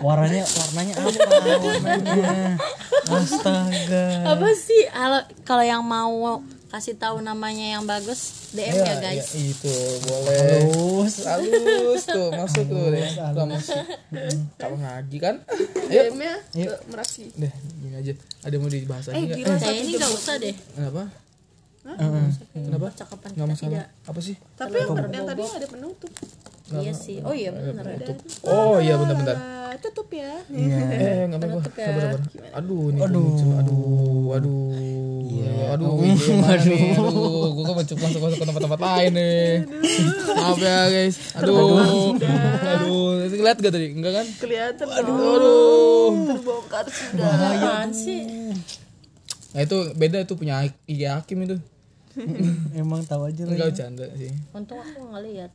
Warnanya warnanya apa? Warnanya astaga. Apa sih? Halo, kalau yang mau kasih tahu namanya yang bagus DM ya, guys. ya, itu boleh. Terus halus tuh masuk tuh deh Lah, masuk kalau ngaji kan? Ayo DM-nya ke Meraki. Deh gini aja. Ada mau dibahas lagi eh gila ini nggak usah deh. Kenapa kenapa? Cakapan kita masalah. Tidak. Apa sih? Tapi yang, yang tadi ada penutup. Iya sih. Oh iya benar ada oh iya bentar bentar. Ah, tutup ya. Eh nggak apa-apa. Sabar sabar. aduh ini aduh. aduh aduh. Aduh ini mana nih? Aduh gua kan mencoba masuk masuk ke tempat-tempat lain nih. Maaf ya guys. Aduh. Aduh lihat gak tadi? Enggak kan? Kelihatan aduh, aduh. terbongkar sudah. Apaan sih? Nah itu beda itu punya IG Hakim itu emang tahu aja lah enggak bercanda sih. Untung aku nggak lihat.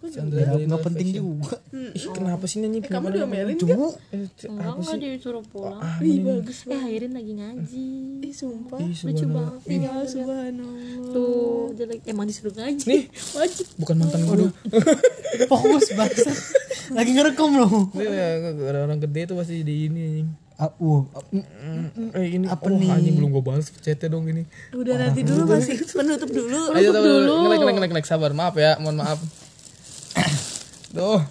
Bercanda nggak nggak penting juga. Ih, kenapa sih nyanyi kamu diomelin Cuk. Eh, c- enggak enggak disuruh pulang. Ih, bagus eh Airin lagi ngaji. Ih, sumpah. Ih, lucu subhanallah. banget ya subhanallah. Tuh lagi emang disuruh ngaji. Nih. wajib. bukan mantan guru fokus banget lagi ngerekam loh. Ini ya, orang gede tuh pasti di ini anjing. Ah, uh, Eh ini apa oh, nih? Anjing belum gue balas chatnya dong ini. udah nanti dulu masih penutup dulu Ayo dulu. Ngelek ngelek ngelek ngelek sabar. Maaf ya, mohon maaf. Duh.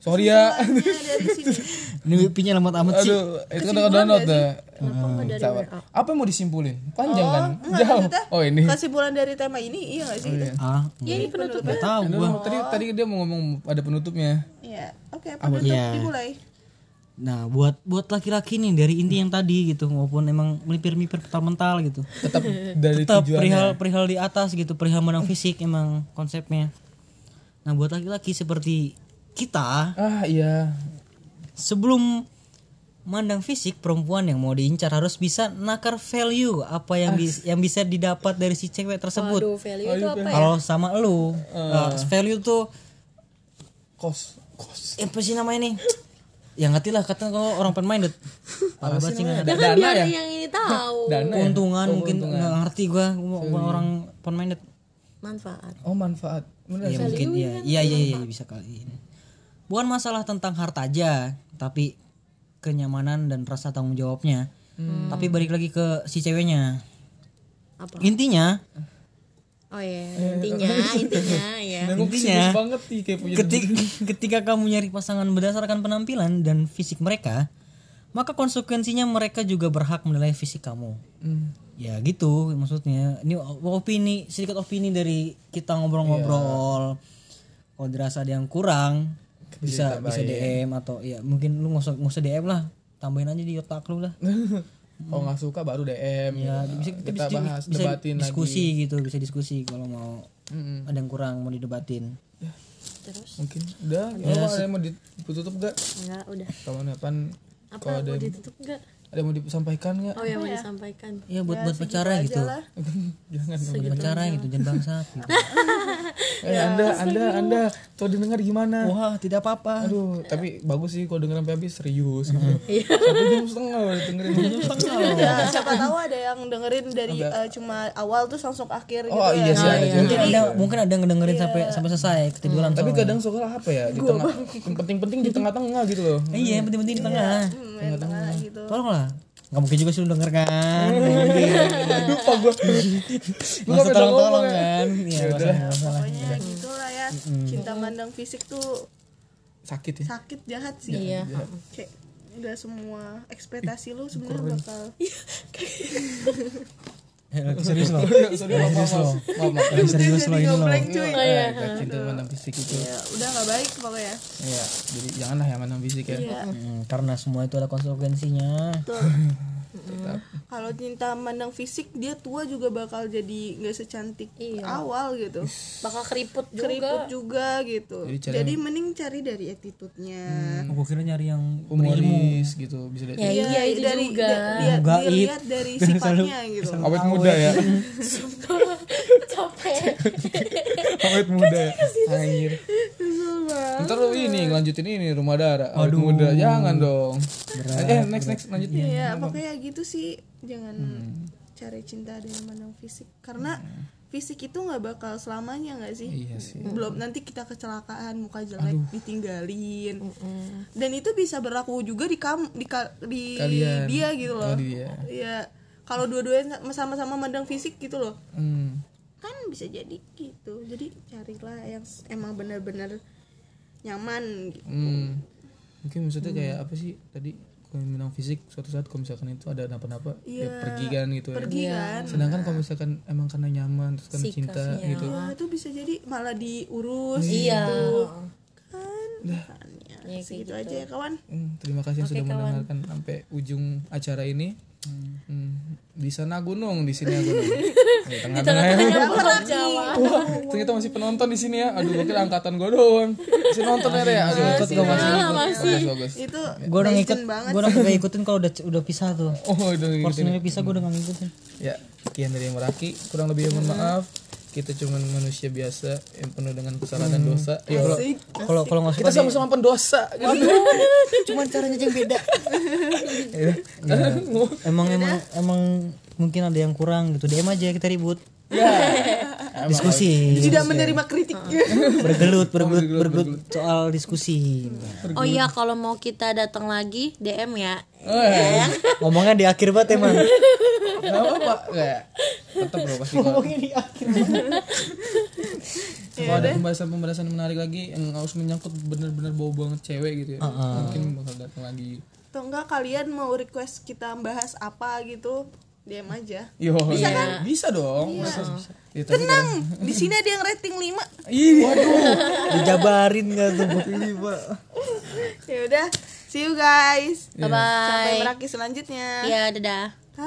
Sorry ya. dari sini ini wipinya lemot amat sih Aduh, itu kan udah download. WA Apa yang mau disimpulin? Panjang kan? Enggak, Jauh. Oh ini. kesimpulan dari tema ini iya gak sih ah ya ini penutup nggak tahu Aduh, gua tadi tadi dia mau ngomong ada penutupnya. iya oke penutup Iya. dimulai Nah, buat buat laki-laki nih dari inti yang tadi gitu maupun emang melipir-melipir mental gitu. Tetap dari Tetap tujuannya. perihal perihal di atas gitu, perihal menang fisik emang konsepnya. Nah, buat laki-laki seperti kita Ah iya. sebelum mandang fisik perempuan yang mau diincar harus bisa nakar value apa yang bis- yang bisa didapat dari si cewek tersebut. Waduh value itu apa ya Kalau sama lu, uh, value tuh Kos. Kos. eh, apa sih namanya nih? Ya ngerti lah kata kalau orang minded. Parah banget sih nggak ada. ya kan biar yang ini tahu Dana ya? Keuntungan mungkin nggak ngerti gua gua gua orang minded. manfaat Oh manfaat. Iya mungkin iya iya iya iya bisa kali ini. Bukan masalah tentang harta aja, tapi kenyamanan dan rasa tanggung jawabnya. Tapi balik lagi ke si ceweknya. Apa? Intinya oh ya intinya intinya ya Intinya, banget nih kayak punya ketika, ketika kamu nyari pasangan berdasarkan penampilan dan fisik mereka, maka konsekuensinya mereka juga berhak menilai fisik kamu. Hmm. Ya gitu maksudnya. Ini opini sedikit opini dari kita ngobrol-ngobrol. Kalau dirasa ada yang kurang bisa bisa DM atau ya mungkin lu nggak usah nggak usah DM lah. tambahin aja di otak lu lah kalau nggak suka baru DM ya gitu. bisa kita bisa, bahas bisa debatin diskusi lagi gitu bisa diskusi kalau mau Mm-mm. ada yang kurang mau didebatin terus mungkin udah ya, ada yang mau ditutup gak Enggak, udah. kapan kapan Apa kalau ada mau ditutup enggak? Ada yang mau disampaikan nggak? Oh ya mau disampaikan. ya buat buat pacara gitu. lah. Jangan buat pacara gitu jangan bangsat gitu. eh anda anda anda tuh dengar gimana? Wah tidak apa-apa. Aduh tapi bagus sih kalau dengerin sampai habis serius gitu. satu jam setengah dengerin. Ya siapa tahu ada yang dengerin dari eh, cuma awal terus langsung akhir gitu oh iya sih ada juga mungkin ada mungkin ada yang ngedengerin sampai sampai selesai ketiduran tapi soalnya. kadang suka apa ya di tengah penting-penting di tengah-tengah gitu loh. Iya yang penting-penting di tengah. Hmm, tengah gitu. Tolonglah nggak mungkin juga sih lu denger kan mungkin lupa gue usah tolong-tolong kan? Iya lah pokoknya gitu lah ya cinta mandang fisik tuh sakit ya? sakit jahat sih. Iya. kayak udah semua ekspektasi lu sebenarnya bakal Eh, lagi serius loh. maaf, maaf. lagi serius loh ini loh. blank cuy. Eh, cinta mandang fisik itu. Ya udah nggak baik pokoknya. Ya jadi janganlah yang mandang fisik ya. Hmm, karena semua itu ada konsekuensinya. Tetap kalau cinta mandang fisik dia tua juga bakal jadi nggak secantik awal gitu. Bakal keriput juga. Keriput juga gitu. Jadi cari jadi mending cari dari attitude-nya. Gue kira nyari yang humoris gitu bisa lihat ya iya itu dari juga. da- dia, Gaib. dilihat dari sifatnya gitu. awet muda ya. Capek. Awet muda. Ya anjir ntar lu ini lanjutin ini rumah darah. Awet muda. Jangan dong. Eh next next lanjut. Ya pokoknya gitu sih. Jangan cari cinta dengan mandang fisik. Karena fisik itu nggak bakal selamanya nggak sih? Iya sih. Belum nanti kita kecelakaan muka jelek ditinggalin. Dan itu bisa berlaku juga di kam di, ka- di Kalian. dia gitu loh. Oh, dia. ya kalau dua-duanya sama-sama mandang fisik gitu loh. Hmm. kan bisa jadi gitu. Jadi carilah yang emang benar-benar nyaman gitu. Hmm. mungkin maksudnya kayak apa sih? Tadi kalau bilang fisik suatu saat kalau misalkan itu ada apa-apa ya pergi kan gitu ya. Pergi kan. Sedangkan kalau misalkan emang karena nyaman terus karena cinta gitu. Ya itu bisa jadi malah diurus iya. kan makanya segitu aja ya kawan Hmm, terima kasih yang sudah mendengarkan sampai ujung acara ini Hmm, di sana gunung di sini gunung di tengah-tengah Pulau Jawa Wah, ternyata masih penonton di sini ya. Aduh, mungkin angkatan gue doang. Masih nonton ya, ya. Aduh, ikut gue masih. Bagus, bagus. itu gue udah banget gue udah gak ikutin kalau udah udah pisah tuh Oh, udah ngikutin. porsinya pisah gue udah gak ngikutin Ya, sekian dari Meraki. Kurang lebih mohon maaf. Kita cuma manusia biasa yang penuh dengan kesalahan dan dosa. Ya Allah. kalau kalau nggak suka Kita sama-sama pendosa. Gitu. cuman caranya aja yang beda Ya. emang emang emang mungkin ada yang kurang gitu DM aja kita ribut. Diskusi. Tidak menerima kritik. Bergelut bergelut bergelut soal diskusi. Oh iya kalau mau kita datang lagi DM ya. Ngomongnya di akhir banget emang. Gak apa-apa. Kayak tetap bro pasti kalau di akhir. Kalau ada pembahasan-pembahasan menarik lagi yang harus menyangkut bener-bener bau banget cewek gitu ya. Mungkin bakal datang lagi. atau enggak kalian mau request kita bahas apa gitu DM aja. Yo, bisa kan? Bisa dong. Bisa. Ya, tapi tenang. di sini ada yang rating 5 Ih, waduh. dijabarin gak tuh ini pak? Ya udah. See you guys. Bye bye sampai meraki selanjutnya. Ya dadah